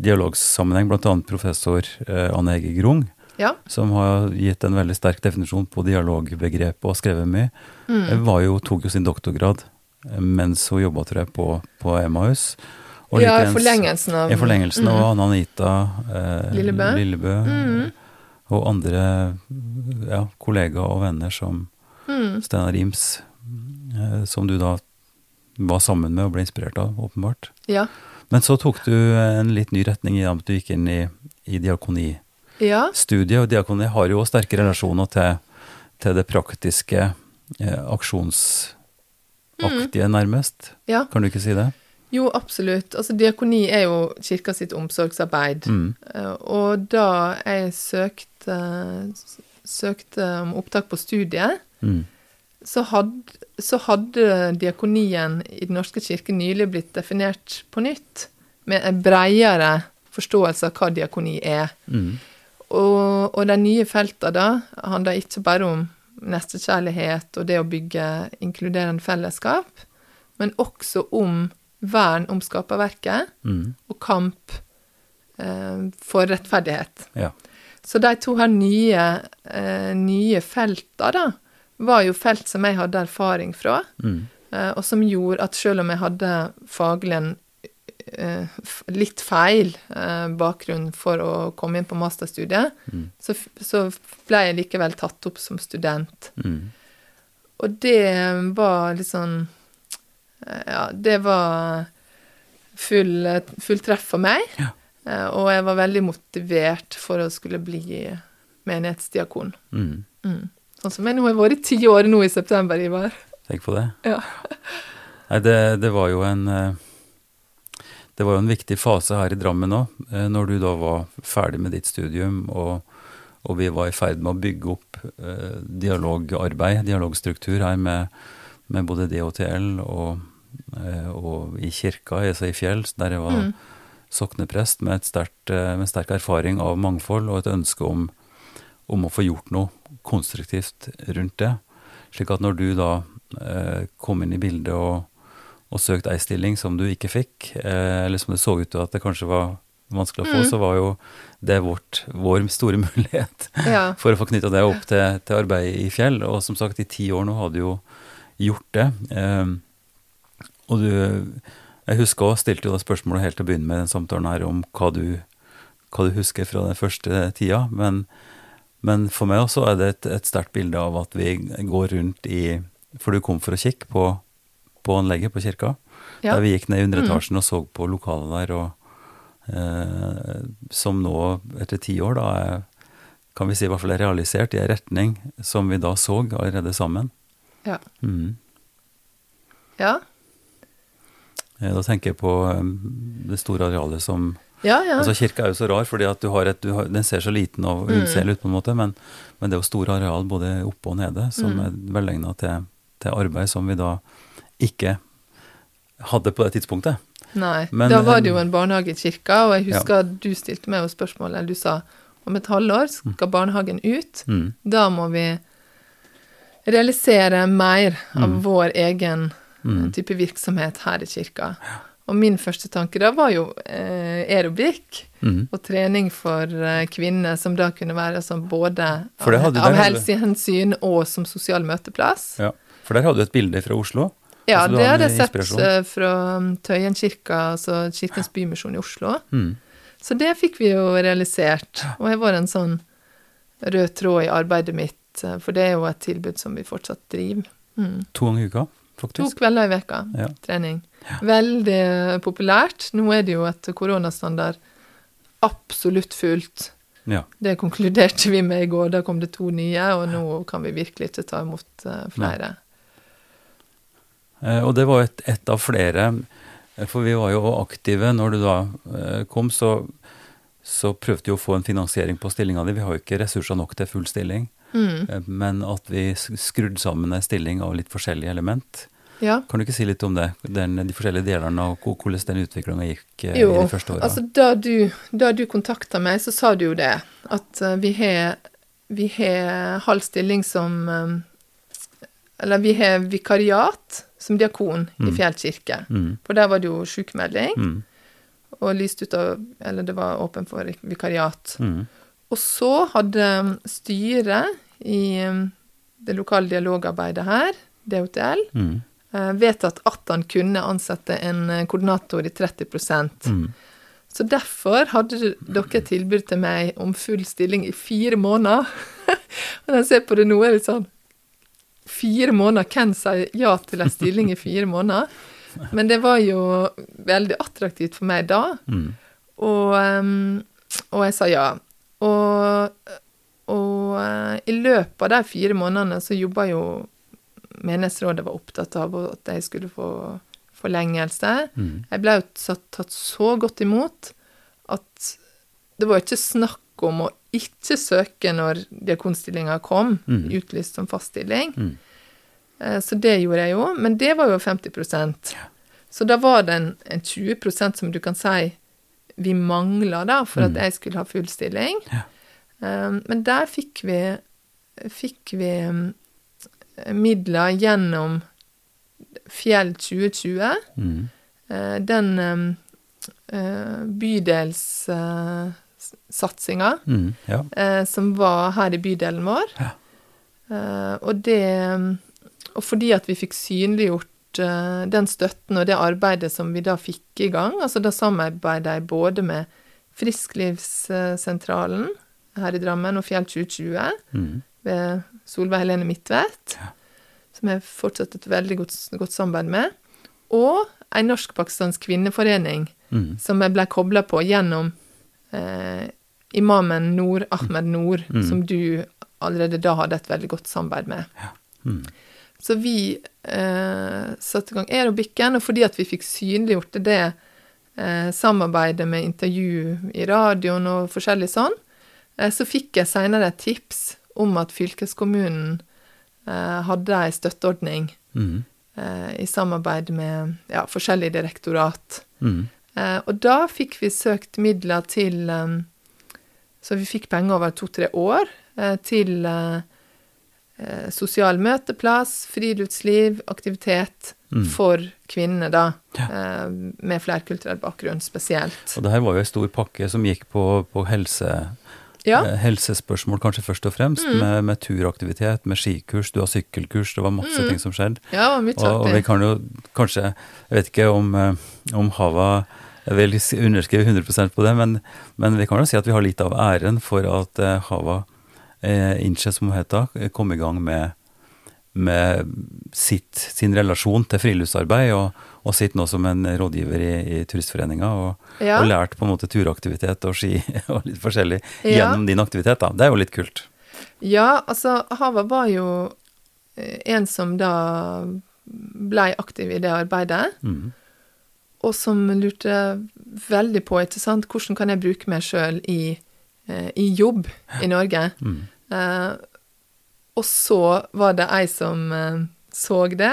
dialogsammenheng, bl.a. professor eh, Anne Ege Grung, Ja. som har gitt en veldig sterk definisjon på dialogbegrepet og skrevet mye, Mm. eh, var jo, tok jo sin doktorgrad eh, mens hun jobba, tror jeg, på, på Emmaus. Og ja, i forlengelsen av I forlengelsen Mm. Anne Anita eh, Lillebø. Lillebø Mm. og andre ja, kollegaer og venner som Mm. Steinar Rims, eh, som du da var sammen med og ble inspirert av, åpenbart. Ja. Men så tok du en litt ny retning i at du gikk inn i, i diakonistudiet, ja. og diakoni har jo også sterke relasjoner til, til det praktiske, eh, aksjonsaktige, nærmest. Ja. Kan du ikke si det? Jo, absolutt. Altså, diakoni er jo kirka sitt omsorgsarbeid. Mm. Eh, Og da jeg søkte, søkte om opptak på studiet, Mm. Så hadde, så hadde diakonien i Den norske kirke nylig blitt definert på nytt, med en bredere forståelse av hva diakoni er. Mm. Og, og de nye feltene da handler ikke bare om nestekjærlighet og det å bygge inkluderende fellesskap, men også om vern om skaperverket Mm. og kamp eh, for rettferdighet. Ja. Så de to her nye, eh, nye felta, da, var jo felt som jeg hadde erfaring fra, Mm. eh, og som gjorde at selv om jeg hadde faglig en eh, litt feil eh, bakgrunn for å komme inn på masterstudiet, Mm. så, så ble jeg likevel tatt opp som student. Mm. Og det var litt sånn Ja, det var full, full treff for meg. Ja. Og jeg var veldig motivert for å skulle bli menighetsdiakon. Mm. Sånn som jeg nå har vært ti år nå i september, Ivar. Tenk på det. Ja. Nei, det, det var jo en eh, Det var jo en viktig fase her i Drammen òg, når du da var ferdig med ditt studium, og, og vi var i ferd med å bygge opp eh, dialogarbeid, dialogstruktur her med, med både DHTL og, eh, og i kirka, altså i Fjell, der jeg var Mm. sokneprest med, et stert, eh, med sterk erfaring av mangfold og et ønske om, om å få gjort noe konstruktivt rundt det. Slik at når du da eh, kom inn i bildet og, og søkte ei stilling som du ikke fikk, eh, eller som det så ut til at det kanskje var vanskelig å få, Mm. så var jo det vårt, vår store mulighet Ja. for å få knytta det opp til, til arbeidet i Fjell. Og som sagt, i ti år nå har du jo gjort det. Eh, og du Jeg husker også, stilte jo da spørsmålet helt til å begynne med den samtalen her om hva du, hva du husker fra den første tida. Men, men for meg også er det et, et sterkt bilde av at vi går rundt i For du kom for å kikke på, på anlegget på kirka. Ja. Der vi gikk ned i underetasjen og så på lokalet der, og eh, som nå, etter ti år, da er kan vi si i hvert fall er realisert i en retning som vi da så allerede sammen. Ja. Mm. Ja. Eh, Da tenker jeg på eh, det store arealet som Ja, ja. Altså Kirka er jo så rar, fordi at du har et, du har, den ser så liten og Mm. ut, på en måte, men, men det er jo store areal både oppe og nede som Mm. er velegna til, til arbeid som vi da ikke hadde på det tidspunktet. Nei. Men, da var det eh, jo en barnehage i kirka, og jeg husker at du stilte meg jo spørsmålet. du sa om et halvår skal barnehagen ut. Mm. Da må vi realisere mer av Mm. vår egen Mm. type virksomhet her i kirka. Og min første tanke da var jo eh, aerobikk Mm. og trening for eh, kvinner, som da kunne være sånn både av, av helsehensyn og som sosial møteplass. Ja. For der hadde du et bilde fra Oslo. Ja, Altså, det hadde jeg sett eh, fra Tøyen kirka, altså Kirkens Bymisjon i Oslo. Mm. Så det fikk vi jo realisert. Og jeg var en sånn rød tråd i arbeidet mitt, eh, for det er jo et tilbud som vi fortsatt driver. Mm. To ganger i uka, faktisk? To kvelder i veka Ja. trening. Veldig populært. Nå er det jo etter koronastandard absolutt fullt. Ja. Det konkluderte vi med i går. Da kom det to nye, og nå kan vi virkelig ikke ta imot eh, flere. Eh, Og det var et, et av flere, for vi var jo aktive når du da eh, kom, så, så prøvde vi å få en finansiering på stillinga di. Vi har jo ikke ressurser nok til full stilling. Mm. men at vi skrudde sammen en stilling av litt forskjellige element. Ja. Kan du ikke si litt om det? Den, de forskjellige delene og hvordan den utviklinga gikk eh, Jo, i de første åra? altså da du, da du kontakta meg, så sa du jo det. At eh, vi har vi har halv stilling som eh, Eller vi har vikariat som diakon i Mm. Fjell kirke. mm, For der var det jo sjukmelding, mm, og lyst ut av Eller det var åpen for vikariat. mm, Og så hadde styret i eh, det lokale dialogarbeidet her, DHTL, mm, vedtatt at han kunne ansette en eh, koordinator i 30 mm. Så derfor hadde dere et tilbud til meg om full stilling i fire måneder. Og når jeg ser på det nå, er det sånn Fire måneder? Hvem sier ja til en stilling i fire måneder? Men det var jo veldig attraktivt for meg da, mm. og, ehm, og jeg sa ja. Og, og eh, i løpet av de fire månedene så jobba jo menighetsrådet var opptatt av at jeg skulle få forlengelse. Mm. Jeg ble jo satt, tatt så godt imot at det var ikke snakk om å ikke søke når diakonstillinga kom, Mm. utlyst som fast stilling. Mm. Eh, Så det gjorde jeg jo, men det var jo 50% Så da var det en, en 20% som du kan si vi mangla da, for Mm. at jeg skulle ha full stilling. Ja. Eh, Men der fikk vi, fikk vi mm, midler gjennom Fjell 2020. Mm. Eh, Den um, eh, bydelssatsinga Mm. Ja. eh, som var her i bydelen vår. Ja. Eh, og det Og fordi at vi fikk synliggjort eh, den støtten og det arbeidet som vi da fikk i gang, altså da samarbeidet jeg både med Frisklivssentralen her i Drammen og Fjell 2020 Mm. ved Solveig Helene Midtvedt, som jeg fortsatt et veldig godt, godt samarbeid med, og ei norsk-pakistansk kvinneforening Mm. som jeg ble kobla på gjennom eh, imamen Nord, Ahmed Nord, Mm. som du allerede da hadde et veldig godt samarbeid med. Mm. Så vi eh, satte i gang aerobikken, og fordi at vi fikk synliggjort det eh, samarbeidet med intervju i radioen og forskjellig sånn, eh, så fikk jeg seinere et tips om at fylkeskommunen eh, hadde ei støtteordning Mm. eh, i samarbeid med ja, forskjellige direktorat. Mm. Eh, og da fikk vi søkt midler til Så vi fikk penger over to-tre år til sosial møteplass, friluftsliv, aktivitet Mm. for kvinnene, da. Ja. Eh, med flerkulturell bakgrunn spesielt. Og det her var jo ei stor pakke som gikk på, på helse, Ja. eh, helsespørsmål kanskje først og fremst, Mm. med, med turaktivitet, med skikurs, du har sykkelkurs, det var masse Mm. ting som skjedde. ja, Og, og vi kan jo kanskje, jeg vet ikke om, eh, om Hava vil underskrive 100 på det, men, men vi kan jo si at vi har litt av æren for at eh, Hava eh, Inche, som hun heter, kom i gang med, med sitt, sin relasjon til friluftsarbeid, og, og sitter nå som en rådgiver i, i Turistforeninga, og, Ja. og lært på en måte turaktivitet og ski og litt forskjellig Ja. gjennom din aktivitet. da. Det er jo litt kult. Ja, altså, Hava var jo eh, en som da blei aktiv i det arbeidet. Mm. og som lurte veldig på ikke sant, hvordan kan jeg bruke meg sjøl i, eh, i jobb i Norge. Mm. Eh, og så var det ei som eh, så det,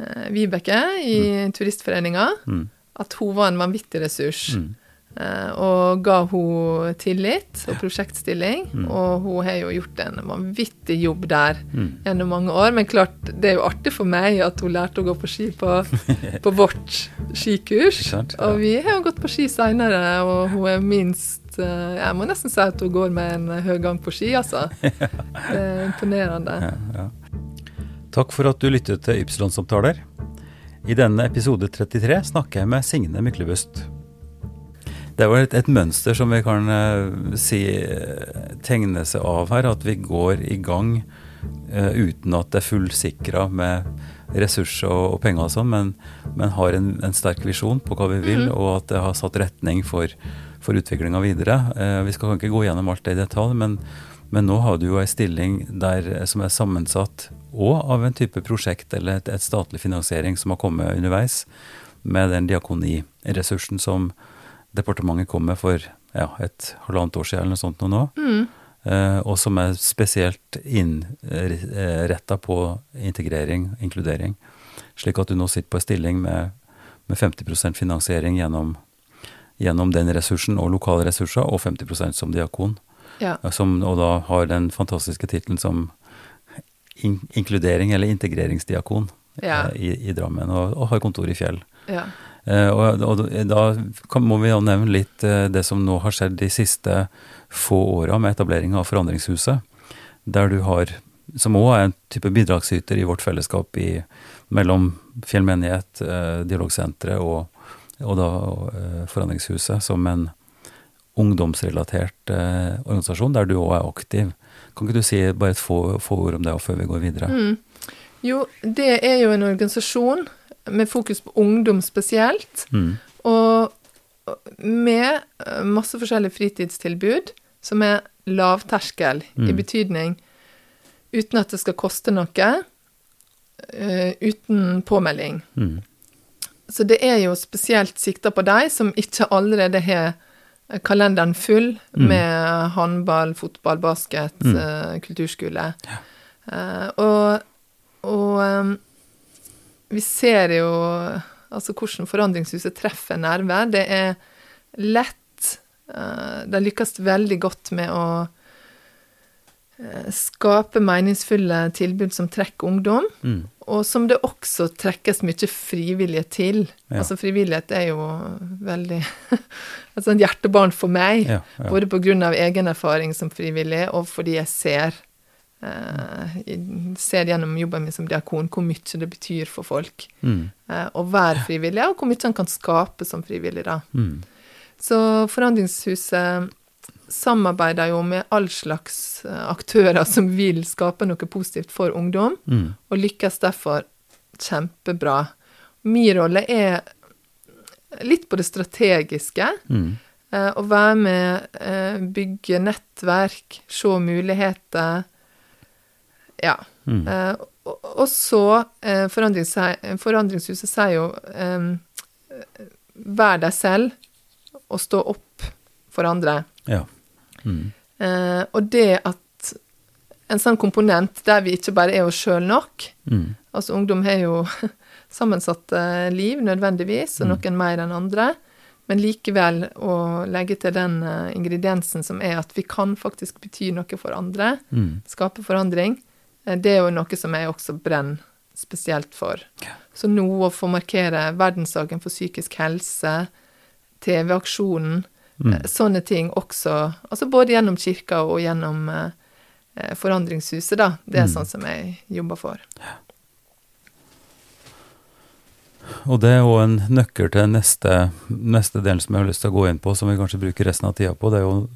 eh, Vibeke i Turistforeninga, Mm. at hun var en vanvittig ressurs. Mm. Eh, og ga hun tillit og prosjektstilling, Mm. og hun har jo gjort en vanvittig jobb der Mm. gjennom mange år. Men klart, det er jo artig for meg at hun lærte å gå på ski på, på vårt skikurs. Sant? Ja. Og vi har jo gått på ski seinere, og hun er minst eh, Jeg må nesten si at hun går med en høy gang på ski, altså. Det er imponerende. Ja, ja. Takk for at du lyttet til Ypsilon-samtaler. I denne episode 33 snakker jeg med Signe Myklebust. Det er jo et, et mønster som vi kan eh, si tegne seg av her, at vi går i gang uh, uten at det er fullsikra med ressurser og, og penger og sånn, men, men har en, en sterk visjon på hva vi vil, og at det har satt retning for, for utviklinga videre. Eh, vi skal ikke gå gjennom alt det i detalj, men, men nå har du jo ei stilling der, eh, som er sammensatt òg av en type prosjekt eller et, et statlig finansiering som har kommet underveis, med den diakoniressursen som departementet kom med for ja, et halvannet år siden eller noe sånt nå. nå. eh, og som er spesielt innretta på integrering, inkludering. Slik at du nå sitter på en stilling med, med 50% finansiering gjennom, gjennom den ressursen og lokale ressurser, og 50% som diakon. Ja. eh, Som, og da har den fantastiske tittelen som in inkludering eller integreringsdiakon Ja. eh, i, i Drammen, og, og har kontor i Fjell. ja. Eh, og, og da kan, må vi jo nevne litt eh, det som nå har skjedd de siste få åra med etablering av Forandringshuset, der du har, som òg er en type bidragsyter i vårt fellesskap i, mellom Fjell menighet, eh, Dialogsenteret og, og da eh, Forandringshuset, som en ungdomsrelatert eh, organisasjon, der du òg er aktiv. Kan ikke du si bare et få, få ord om det før vi går videre? Mm. Jo, det er jo en organisasjon med fokus på ungdom spesielt, Mm. og med eh, masse forskjellige fritidstilbud som er lavterskel, i Mm. betydning uten at det skal koste noe, uh, uten påmelding. Mm. Så det er jo spesielt sikta på de som ikke allerede har kalenderen full Mm. med håndball, fotball, basket, Mm. eh, kulturskole. Eh, og og em, vi ser jo altså hvordan Forandringshuset treffer nerver. Det er lett eh, De lykkes veldig godt med å skape meningsfulle tilbud som trekker ungdom. Mm. Og som det også trekkes mye frivillige til. Ja. Altså frivillighet er jo veldig et sånt hjertebarn for meg. Ja, ja. Både av egen erfaring som frivillig, og fordi jeg ser eh, ser gjennom jobben min som diakon hvor mye det betyr for folk Mm. eh, å være frivillig, og hvor mye han kan skape som frivillig, da. Mm. Så Forandringshuset samarbeider jo med all slags eh, aktører som vil skape noe positivt for ungdom, Mm. og lykkes derfor kjempebra. Min rolle er litt på det strategiske. Mm. Eh, å være med, eh, bygge nettverk, se muligheter. Ja. Mm. Eh, og, og så eh, forandrings, Forandringshuset sier jo eh, Vær deg selv og stå opp for andre. Ja. Mm. Eh, og det at en sånn komponent der vi ikke bare er oss sjøl nok Mm. Altså, ungdom har jo sammensatte liv, nødvendigvis, og noen mer enn andre. Men likevel å legge til den eh, ingrediensen som er at vi kan faktisk bety noe for andre, Mm. skape forandring, eh, det er jo noe som jeg også brenner spesielt for. Så nå å få markere verdensdagen for psykisk helse, TV-aksjonen, Mm. eh, sånne ting også, altså både gjennom kirka og gjennom eh, eh, Forandringshuset, da. Det er Mm. sånn som jeg jobber for. Og det er òg en nøkkel til neste, neste delen som jeg har lyst til å gå inn på, som vi kanskje bruker resten av tida på. Det er jo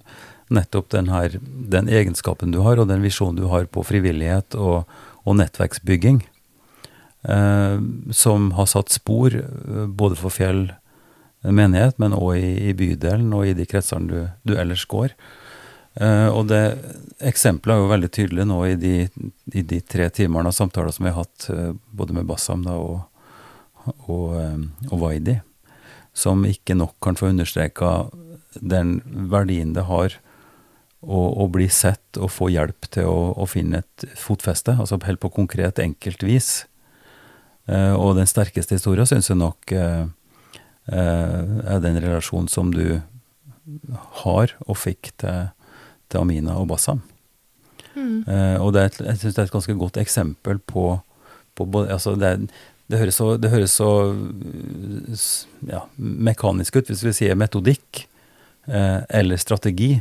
nettopp den, her, den egenskapen du har, og den visjonen du har på frivillighet og, og nettverksbygging, eh, som har satt spor eh, både for Fjell menighet, men òg i, i bydelen og i de kretsene du, du ellers går. Uh, og det eksempelet er jo veldig tydelig nå i de, i de tre timene av samtaler som vi har hatt uh, både med Bassam da, og, og, eh, og Vaidi, som ikke nok kan få understreka den verdien det har å, bli sett og få hjelp til å, å finne et fotfeste, altså helt på konkret, enkelt vis. Uh, og den sterkeste historien syns jeg nok eh, er den relasjonen som du har og fikk til, til Amina og Bassam. Eh, og det er et, jeg syns det er et ganske godt eksempel på, på altså det, er- det, høres så, det høres så ja, mekanisk ut hvis vi sier metodikk eh, eller strategi.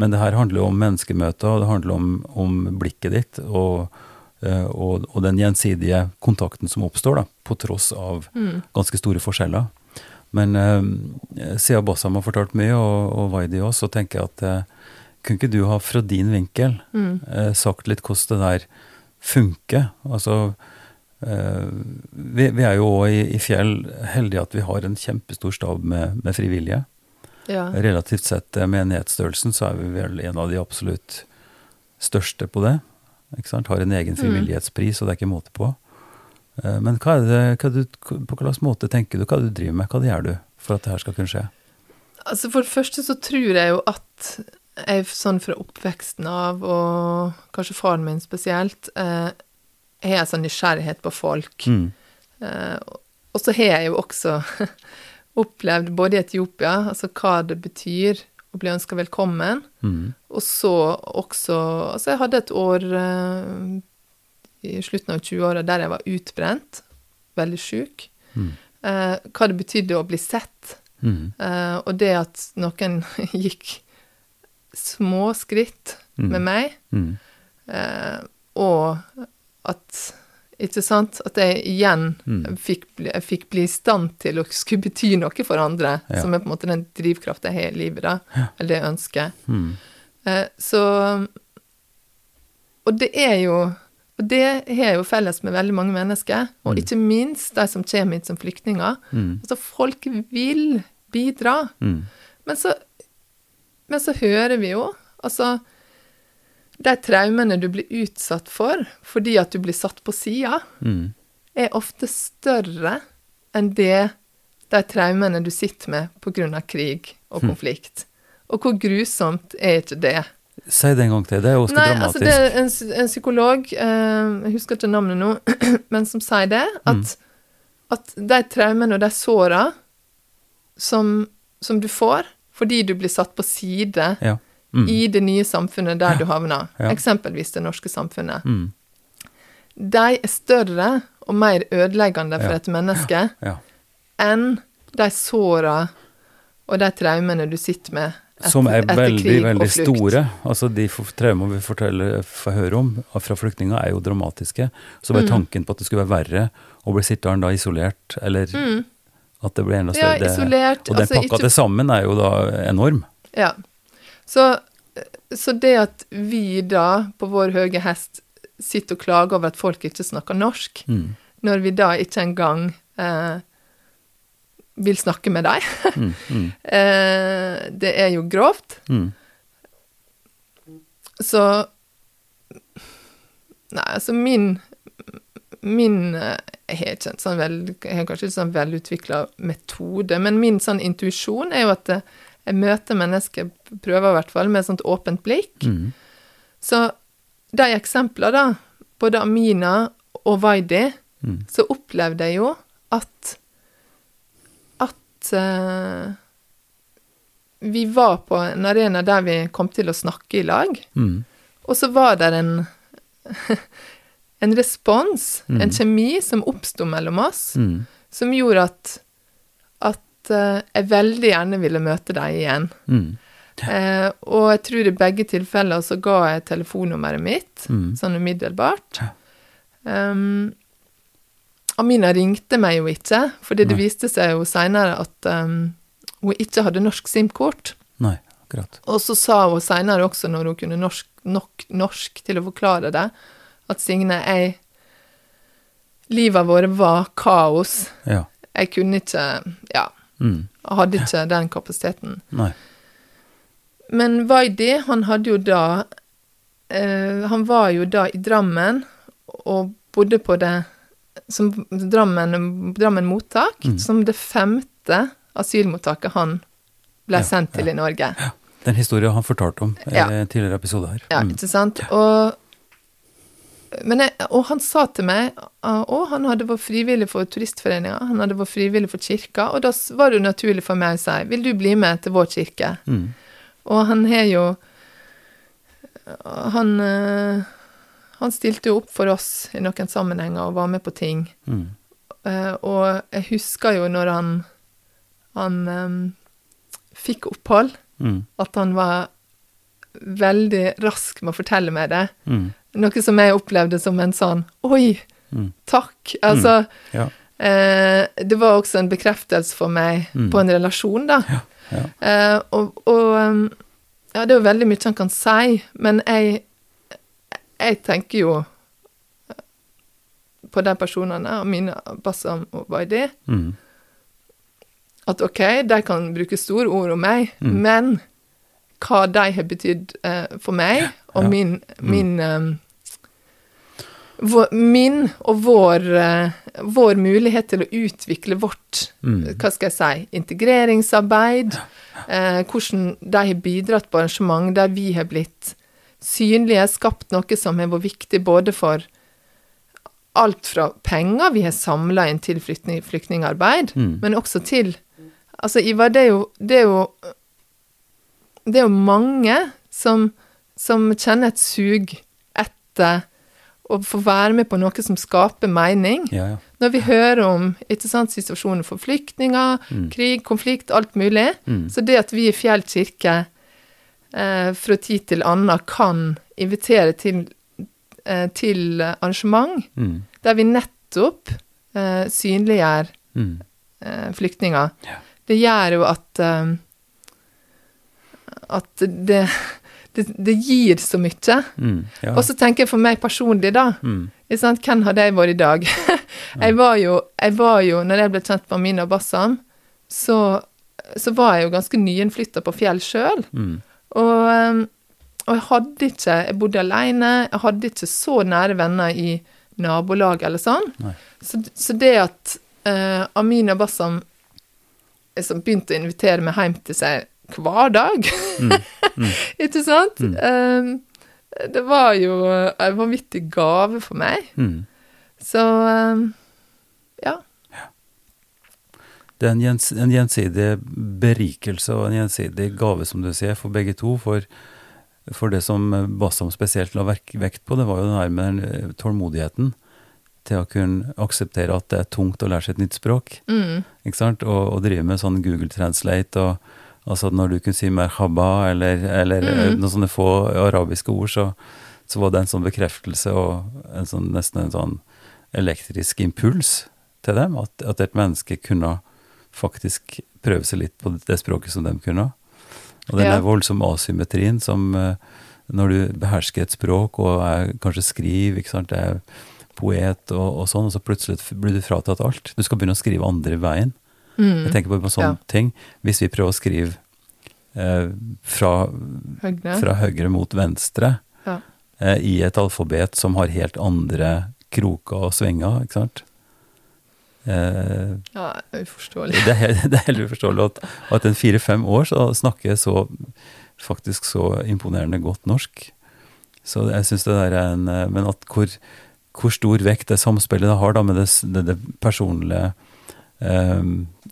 Men det her handler jo om menneskemøter, og det handler om, om blikket ditt og, eh, og, og den gjensidige kontakten som oppstår, da, på tross av ganske store forskjeller. Men eh, siden Bassam har fortalt mye, og, og Waidi òg, så tenker jeg at eh, kunne ikke du ha fra din vinkel eh, sagt litt hvordan det der funker? Altså, eh, vi, vi er jo òg i, i Fjell heldige at vi har en kjempestor stab med, med frivillige. Ja. Relativt sett med enhetsstørrelsen så er vi vel en av de absolutt største på det. Ikke sant? Har en egen frivillighetspris, og det er ikke måte på. Eh, Men hva er det, hva du, på hvilken måte tenker du, hva du driver med, hva gjør du for at det her skal kunne skje? Altså For det første så tror jeg jo at jeg sånn fra oppveksten av, og kanskje faren min spesielt, eh, har jeg sånn nysgjerrighet på folk. Mm. Eh, og så har jeg jo også opplevd både i Etiopia, altså hva det betyr å bli ønska velkommen, Mm. og så også Altså, jeg hadde et år eh, i slutten av 20-åra der jeg var utbrent, veldig sjuk. Mm. Eh, hva det betydde å bli sett. Mm. Eh, og det at noen gikk små skritt Mm. med meg, Mm. eh, og at Ikke sant? At jeg igjen Mm. fikk, bli, jeg fikk bli i stand til å skulle bety noe for andre, Ja. som er på en måte den drivkrafta jeg har i livet, da, eller det jeg ønsker. Mm. Eh, så Og det er jo Og det har jo felles med veldig mange mennesker, og ikke minst de som kommer hit som flyktninger. Mm. Altså, folk vil bidra. Mm. Men så, men så hører vi jo Altså, de traumene du blir utsatt for fordi at du blir satt på sida, Mm. er ofte større enn det de traumene du sitter med pga. krig og konflikt. Og hvor grusomt er ikke det? Si det en gang til. Det er jo også Nei, dramatisk. altså det er en, en psykolog, eh, jeg husker ikke navnet nå, men som sier det, at, Mm. at de traumene og de såra som, som du får fordi du blir satt på side Ja. Mm. i det nye samfunnet der du havner, Ja. eksempelvis det norske samfunnet, Mm. de er større og mer ødeleggende for Ja. et menneske Ja. enn de såra og de traumene du sitter med Som er veldig, veldig store. Altså De traumene vi forteller, får høre om fra flyktninger, er jo dramatiske. Så Mm. bare tanken på at det skulle være verre å bli sittende da isolert, eller at det blir enda større Ja, det- isolert, Og den altså pakka ikke- til sammen er jo da enorm. Ja. Så, så det at vi da, på vår høye hest, sitter og klager over at folk ikke snakker norsk, Mm. når vi da ikke engang eh, vil snakke med deg. Mm. Mm. eh, det er jo grovt. Mm. Så Nei, altså min Min eh, Jeg har ikke en sånn vel, jeg har kanskje ikke sånn velutvikla metode, men min sånn intuisjon er jo at eh, jeg møter mennesker, prøver i hvert fall, med et sånt åpent blikk. Mm. Så de eksemplene, da, både Amina og Vaidi, Mm. så opplevde jeg jo at at eh, vi var på en arena der vi kom til å snakke i lag, Mm. og så var det en en respons, en kjemi, som oppsto mellom oss, Mm. som gjorde at at uh, jeg veldig gjerne ville møte deg igjen. Mm. Eh, og jeg tror i begge tilfeller så ga jeg telefonnummeret mitt, Mm. sånn umiddelbart. Um, Amina ringte meg jo ikke, fordi det Nei. viste seg jo seinere at um, hun ikke hadde norsk SIM-kort. Nei, akkurat. Og så sa hun seinere også, når hun kunne norsk, nok norsk til å forklare det, at Signe, jeg Livet vårt var kaos. Ja. Jeg kunne ikke Ja, Mm. hadde ikke den kapasiteten. Nei. Men Waidi, han hadde jo da eh, Han var jo da i Drammen og bodde på det som Drammen, Drammen mottak, Mm. som det femte asylmottaket han ble Ja, sendt til i Norge. Ja. Den historien han fortalte om i Ja. en tidligere episode her. Ja, Mm. ikke sant? Og, men jeg, og han sa til meg Og han hadde vært frivillig for Turistforeninga, han hadde vært frivillig for kirka, og da var det naturlig for meg å si Vil du bli med til vår kirke? Mm. Og han har jo Han eh, Han stilte jo opp for oss i noen sammenhenger og var med på ting. Mm. Uh, og jeg husker jo når han Han um, fikk opphold, Mm. at han var veldig rask med å fortelle meg det. Mm. Noe som jeg opplevde som en sånn Oi, Mm. takk. Altså Ja. uh, Det var også en bekreftelse for meg Mm. på en relasjon, da. Ja. Ja. Uh, og og um, ja, det er jo veldig mye han kan si, men jeg Jeg tenker jo på de personene, Amina Bassam og Baidi, Mm. at OK, de kan bruke store ord om meg, Mm. men hva de har betydd eh, for meg, og Ja. min, min um, vår, Min og vår eh, vår mulighet til å utvikle vårt Mm. hva skal jeg si, integreringsarbeid. Eh, hvordan de har bidratt på arrangement der vi har blitt synlige, skapt noe som har vært viktig både for alt fra penger vi har samla inn til flyktning, flyktningarbeid, Mm. men også til Altså, Ivar, det er jo Det er jo, det er jo mange som, som kjenner et sug etter å få være med på noe som skaper mening. Ja, ja. Når vi hører om ikke sant, situasjoner for flyktninger, krig, konflikt, alt mulig, Mm. så det at vi i Fjell kirke eh, fra tid til annen kan invitere til, eh, til arrangement Mm. der vi nettopp eh, synliggjør Mm. eh, flyktninger, Ja. det gjør jo at eh, at det, det, det gir så mye. Mm. Ja. Og så tenker jeg for meg personlig, da. Mm. Hvem hadde jeg vært i dag? jeg var jo, jeg var jo når jeg ble kjent med Amina Bassam, så, så var jeg jo ganske nyinnflytta på Fjell sjøl. Mm. Og, um, og jeg hadde ikke Jeg bodde alene, jeg hadde ikke så nære venner i nabolag eller sånn. Så, så det at uh, Amina Bassam liksom begynte å invitere meg hjem til seg hver dag Ikke sant? Um, det var jo en vanvittig gave for meg. Mm. Så um, ja. Det er en, gjens, en gjensidig berikelse og en gjensidig gave, som du sier, for begge to. For, for det som Bassam spesielt la vekt på, det var jo den her med eh, tålmodigheten til å kunne akseptere at det er tungt å lære seg et nytt språk. Mm, ikke sant? Og, og drive med sånn Google Translate og altså når du kunne si merhaba eller, eller Mm. eh, noen sånne få arabiske ord, så, så var det en sånn bekreftelse og en sånn, nesten en sånn elektrisk impuls til dem, at, at et menneske kunne faktisk prøve seg litt på det språket som de kunne. Og den Ja. voldsomme asymmetrien som eh, når du behersker et språk og er, kanskje skriver, ikke sant, er poet og, og sånn, og så plutselig blir du fratatt alt. Du skal begynne å skrive andre veien. mm, Jeg tenker bare på sånne Ja. ting. Hvis vi prøver å skrive eh, fra, fra høyre mot venstre Ja. eh, i et alfabet som har helt andre kroker og svinger, ikke sant? Eh, Ja, uforståelig. det, er, det er helt uforståelig at, at en fire-fem år så snakker så faktisk så imponerende godt norsk. Så jeg syns det der er en Men at hvor, hvor stor vekt det samspillet det har da med det, det, det personlige eh,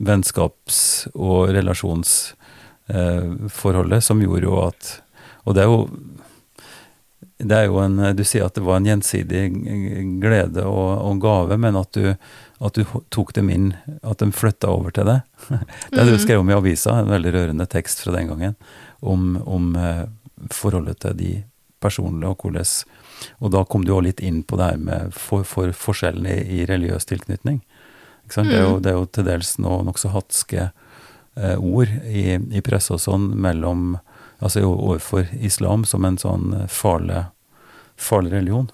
vennskaps- og relasjonsforholdet, eh, som gjorde jo at Og det er jo det er jo en, Du sier at det var en gjensidig glede og, og gave, men at du, at du tok dem inn, at de flytta over til deg. Det har du Mhm. skrevet om i avisa, en veldig rørende tekst fra den gangen, om, om eh, forholdet til de personlige, og hvordan Og da kom du jo litt inn på det her med for, for forskjellen i, i religiøs tilknytning. Det, er jo, Mhm. det er jo til dels noe nokså hatske eh, ord i, i presse og sånn mellom Altså overfor islam som en sånn eh, farlig, farlig religion.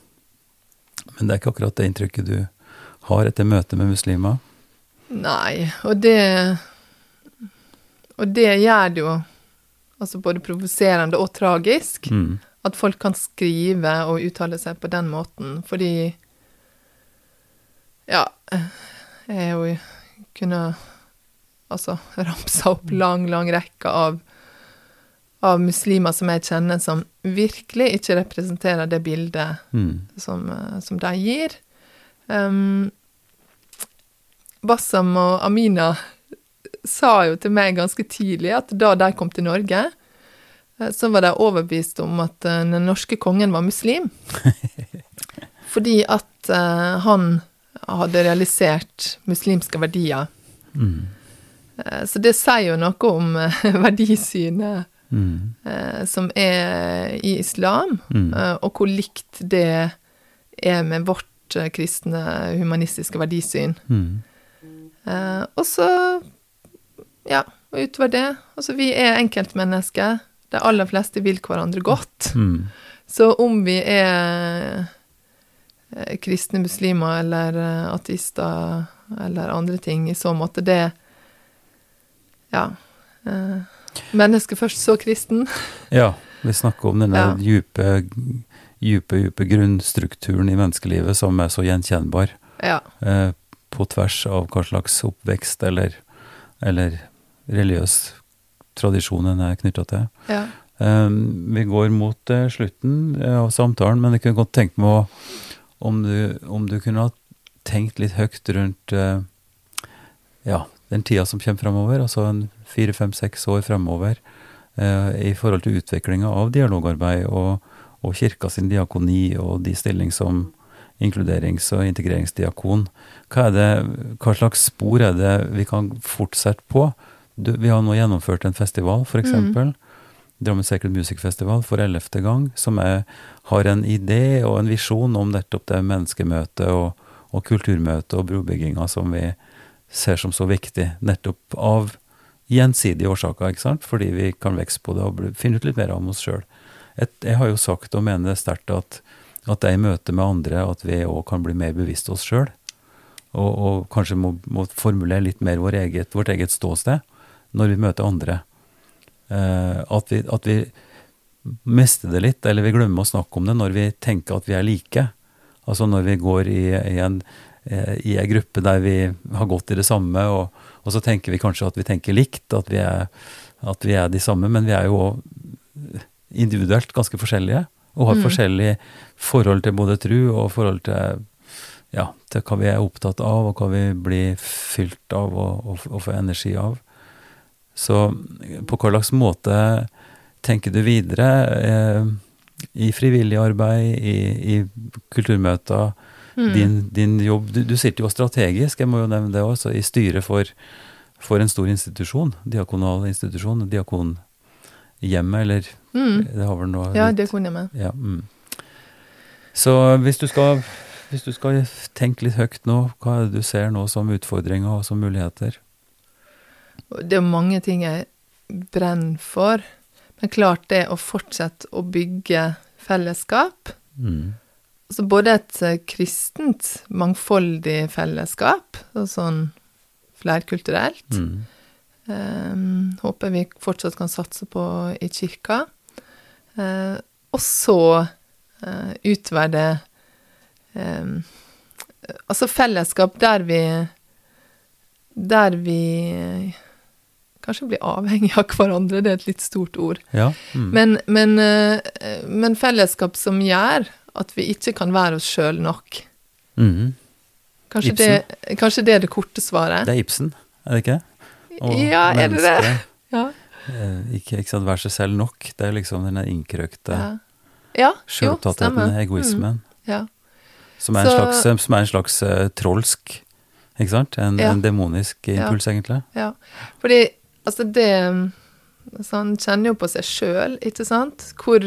Men det er ikke akkurat det inntrykket du har etter møtet med muslimer. Nei, og det Og det gjør det jo altså både provoserende og tragisk Mm. at folk kan skrive og uttale seg på den måten, fordi Ja, jeg er jo kunne altså ramsa opp lang, lang rekke av av muslimer som jeg kjenner som virkelig ikke representerer det bildet Mm. som, eh, som de gir. Um, Bassam og Amina sa jo til meg ganske tidlig at da de kom til Norge, eh, så var de overbevist om at eh, den norske kongen var muslim. Fordi at uh, han hadde realisert muslimske verdier. Mm. Så det sier jo noe om verdisynet Mm. eh, som er i islam, Mm. eh, og hvor likt det er med vårt eh, kristne humanistiske verdisyn. Mm. Eh, og så Ja, og utover det Altså, vi er enkeltmennesker. De aller fleste vil hverandre godt. Mm. Så om vi er kristne muslimer eller ateister eller andre ting i så måte, det Ja. Eh, mennesket først, så kristen. Ja, vi snakker om denne Ja. djupe, djupe, djupe grunnstrukturen i menneskelivet som er så gjenkjennbar Ja. eh, på tvers av hva slags oppvekst eller, eller religiøs tradisjon en er knytta til. Ja. Um, vi går mot eh, slutten eh, av samtalen, men jeg kunne godt tenke meg å, om, du, om du kunne ha tenkt litt høyt rundt eh, ja, den tida som kommer fremover, altså en fire, fem, seks år fremover, eh, i forhold til utviklinga av dialogarbeid og, og kirka sin diakoni og de stilling som inkluderings- og integreringsdiakon. Hva, det, hva slags spor er det vi kan fortsette på? Du, vi har nå gjennomført en festival, f.eks. Mm. Drammen Sacred Music Festival for ellevte gang, som er, har en idé og en visjon om nettopp det menneskemøtet og, og kulturmøtet og brobygginga som vi ser som så viktig, nettopp av gjensidige årsaker, ikke sant? fordi vi kan vokse på det og finne ut litt mer om oss sjøl. Jeg har jo sagt og mener sterkt at, at er i møte med andre at vi òg kan bli mer bevisst oss sjøl. Og, og, kanskje må, må, formulere litt mer vår eget, vårt eget ståsted når vi møter andre. Eh, at, vi, at vi mister det litt, eller vi glemmer å snakke om det når vi tenker at vi er like. Altså når vi går i, i en eh, i ei gruppe der vi har gått i det samme, og, og, så tenker vi kanskje at vi tenker likt, at vi er, at vi er de samme, men vi er jo individuelt ganske forskjellige. Og har mm. forskjellig forhold til både tru og forhold til, ja, til hva vi er opptatt av, og hva vi blir fylt av og, og, og får energi av. Så på hva slags måte tenker du videre eh, i frivillig arbeid, i, i kulturmøter? Mm. Din, din, jobb du, du, sitter jo strategisk, jeg må jo nevne det også, i styret for, for en stor institusjon. Diakonal institusjon. Diakonhjemmet, eller mm. Det har vel noe Ja, diakonhjemmet. Ja, mm. Så hvis du, skal, hvis du skal tenke litt høyt nå, hva er det du ser nå som utfordringer og som muligheter? Det er mange ting jeg brenner for. Men klart det å fortsette å bygge fellesskap. Mm. Altså både et eh, kristent, mangfoldig fellesskap, og sånn flerkulturelt. Mm. Um, håper vi fortsatt kan satse på i kirka. Uh, og så uh, utover det um, Altså fellesskap der vi Der vi kanskje blir avhengig av hverandre, det er et litt stort ord. Ja. Mm. Men, men, uh, men fellesskap som gjør at vi ikke kan være oss sjøl nok. Mm. Kanskje, det, kanskje, det, er det korte svaret? Det er Ibsen, er det ikke? Og ja, er det det? Ja. Eh, ikke, ikke sant, være seg selv nok. Det er liksom den innkrøkte ja. ja sjølpåtattheten, egoismen. Mm. Ja. Som er, Så, en slags, som er en slags uh, trolsk, ikke sant? En, ja. en demonisk impuls, egentlig. Ja. Fordi, altså, det altså, Han kjenner jo på seg sjøl, ikke sant? Hvor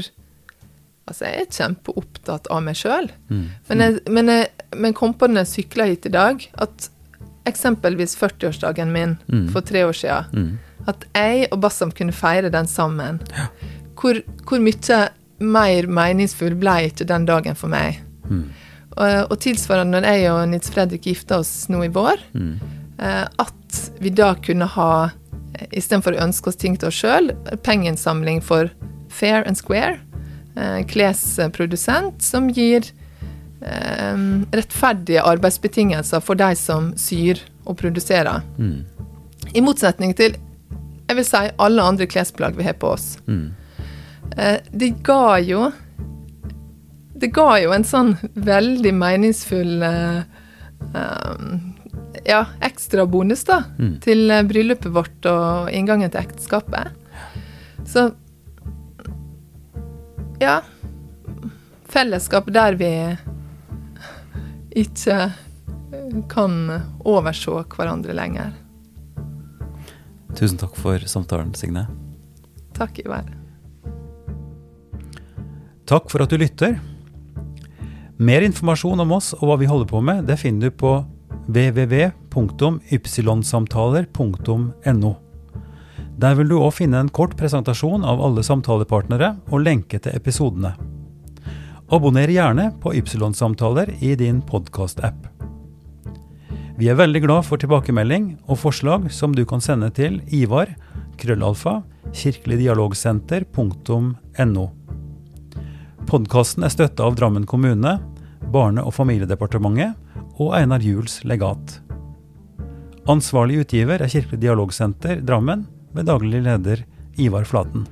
Altså, jeg er kjempeopptatt av meg sjøl. Mm. Men, jeg, men, jeg, men kom på når jeg sykla hit i dag, at eksempelvis 40-årsdagen min mm. for tre år siden, mm. at jeg og Bassam kunne feire den sammen. Ja. Hvor, hvor, mye mer meningsfull ble ikke den dagen for meg? Mm. Og, og, tilsvarende når jeg og Nils Fredrik gifta oss nå i vår, mm. eh, at vi da kunne ha, eh, istedenfor å ønske oss ting til oss sjøl, pengeinnsamling for Fair and Square klesprodusent som gir eh, rettferdige arbeidsbetingelser for de som syr og produserer. Mm. I motsetning til jeg vil si alle andre klesplagg vi har på oss. Mm. Eh, det ga jo Det ga jo en sånn veldig meningsfull ja, ekstra bonus da, mm. til bryllupet vårt og inngangen til ekteskapet. Så ja, fellesskap der vi ikke kan overse hverandre lenger. Tusen takk for samtalen, Signe. Takk, i været. Takk for at du lytter. Mer informasjon om oss og hva vi holder på med, det finner du på www.ypsilonsamtaler.no. Der vil du òg finne en kort presentasjon av alle samtalepartnere og lenke til episodene. Abonner gjerne på Ypsilon-samtaler i din podkast-app. Vi er veldig glad for tilbakemelding og forslag som du kan sende til Ivar, krøllalfa, kirkeligdialogsenter.no. Podkasten er støtta av Drammen kommune, Barne- og familiedepartementet og Einar Juels legat. Ansvarlig utgiver er Kirkelig dialogsenter Drammen, med daglig leder Ivar Flaten.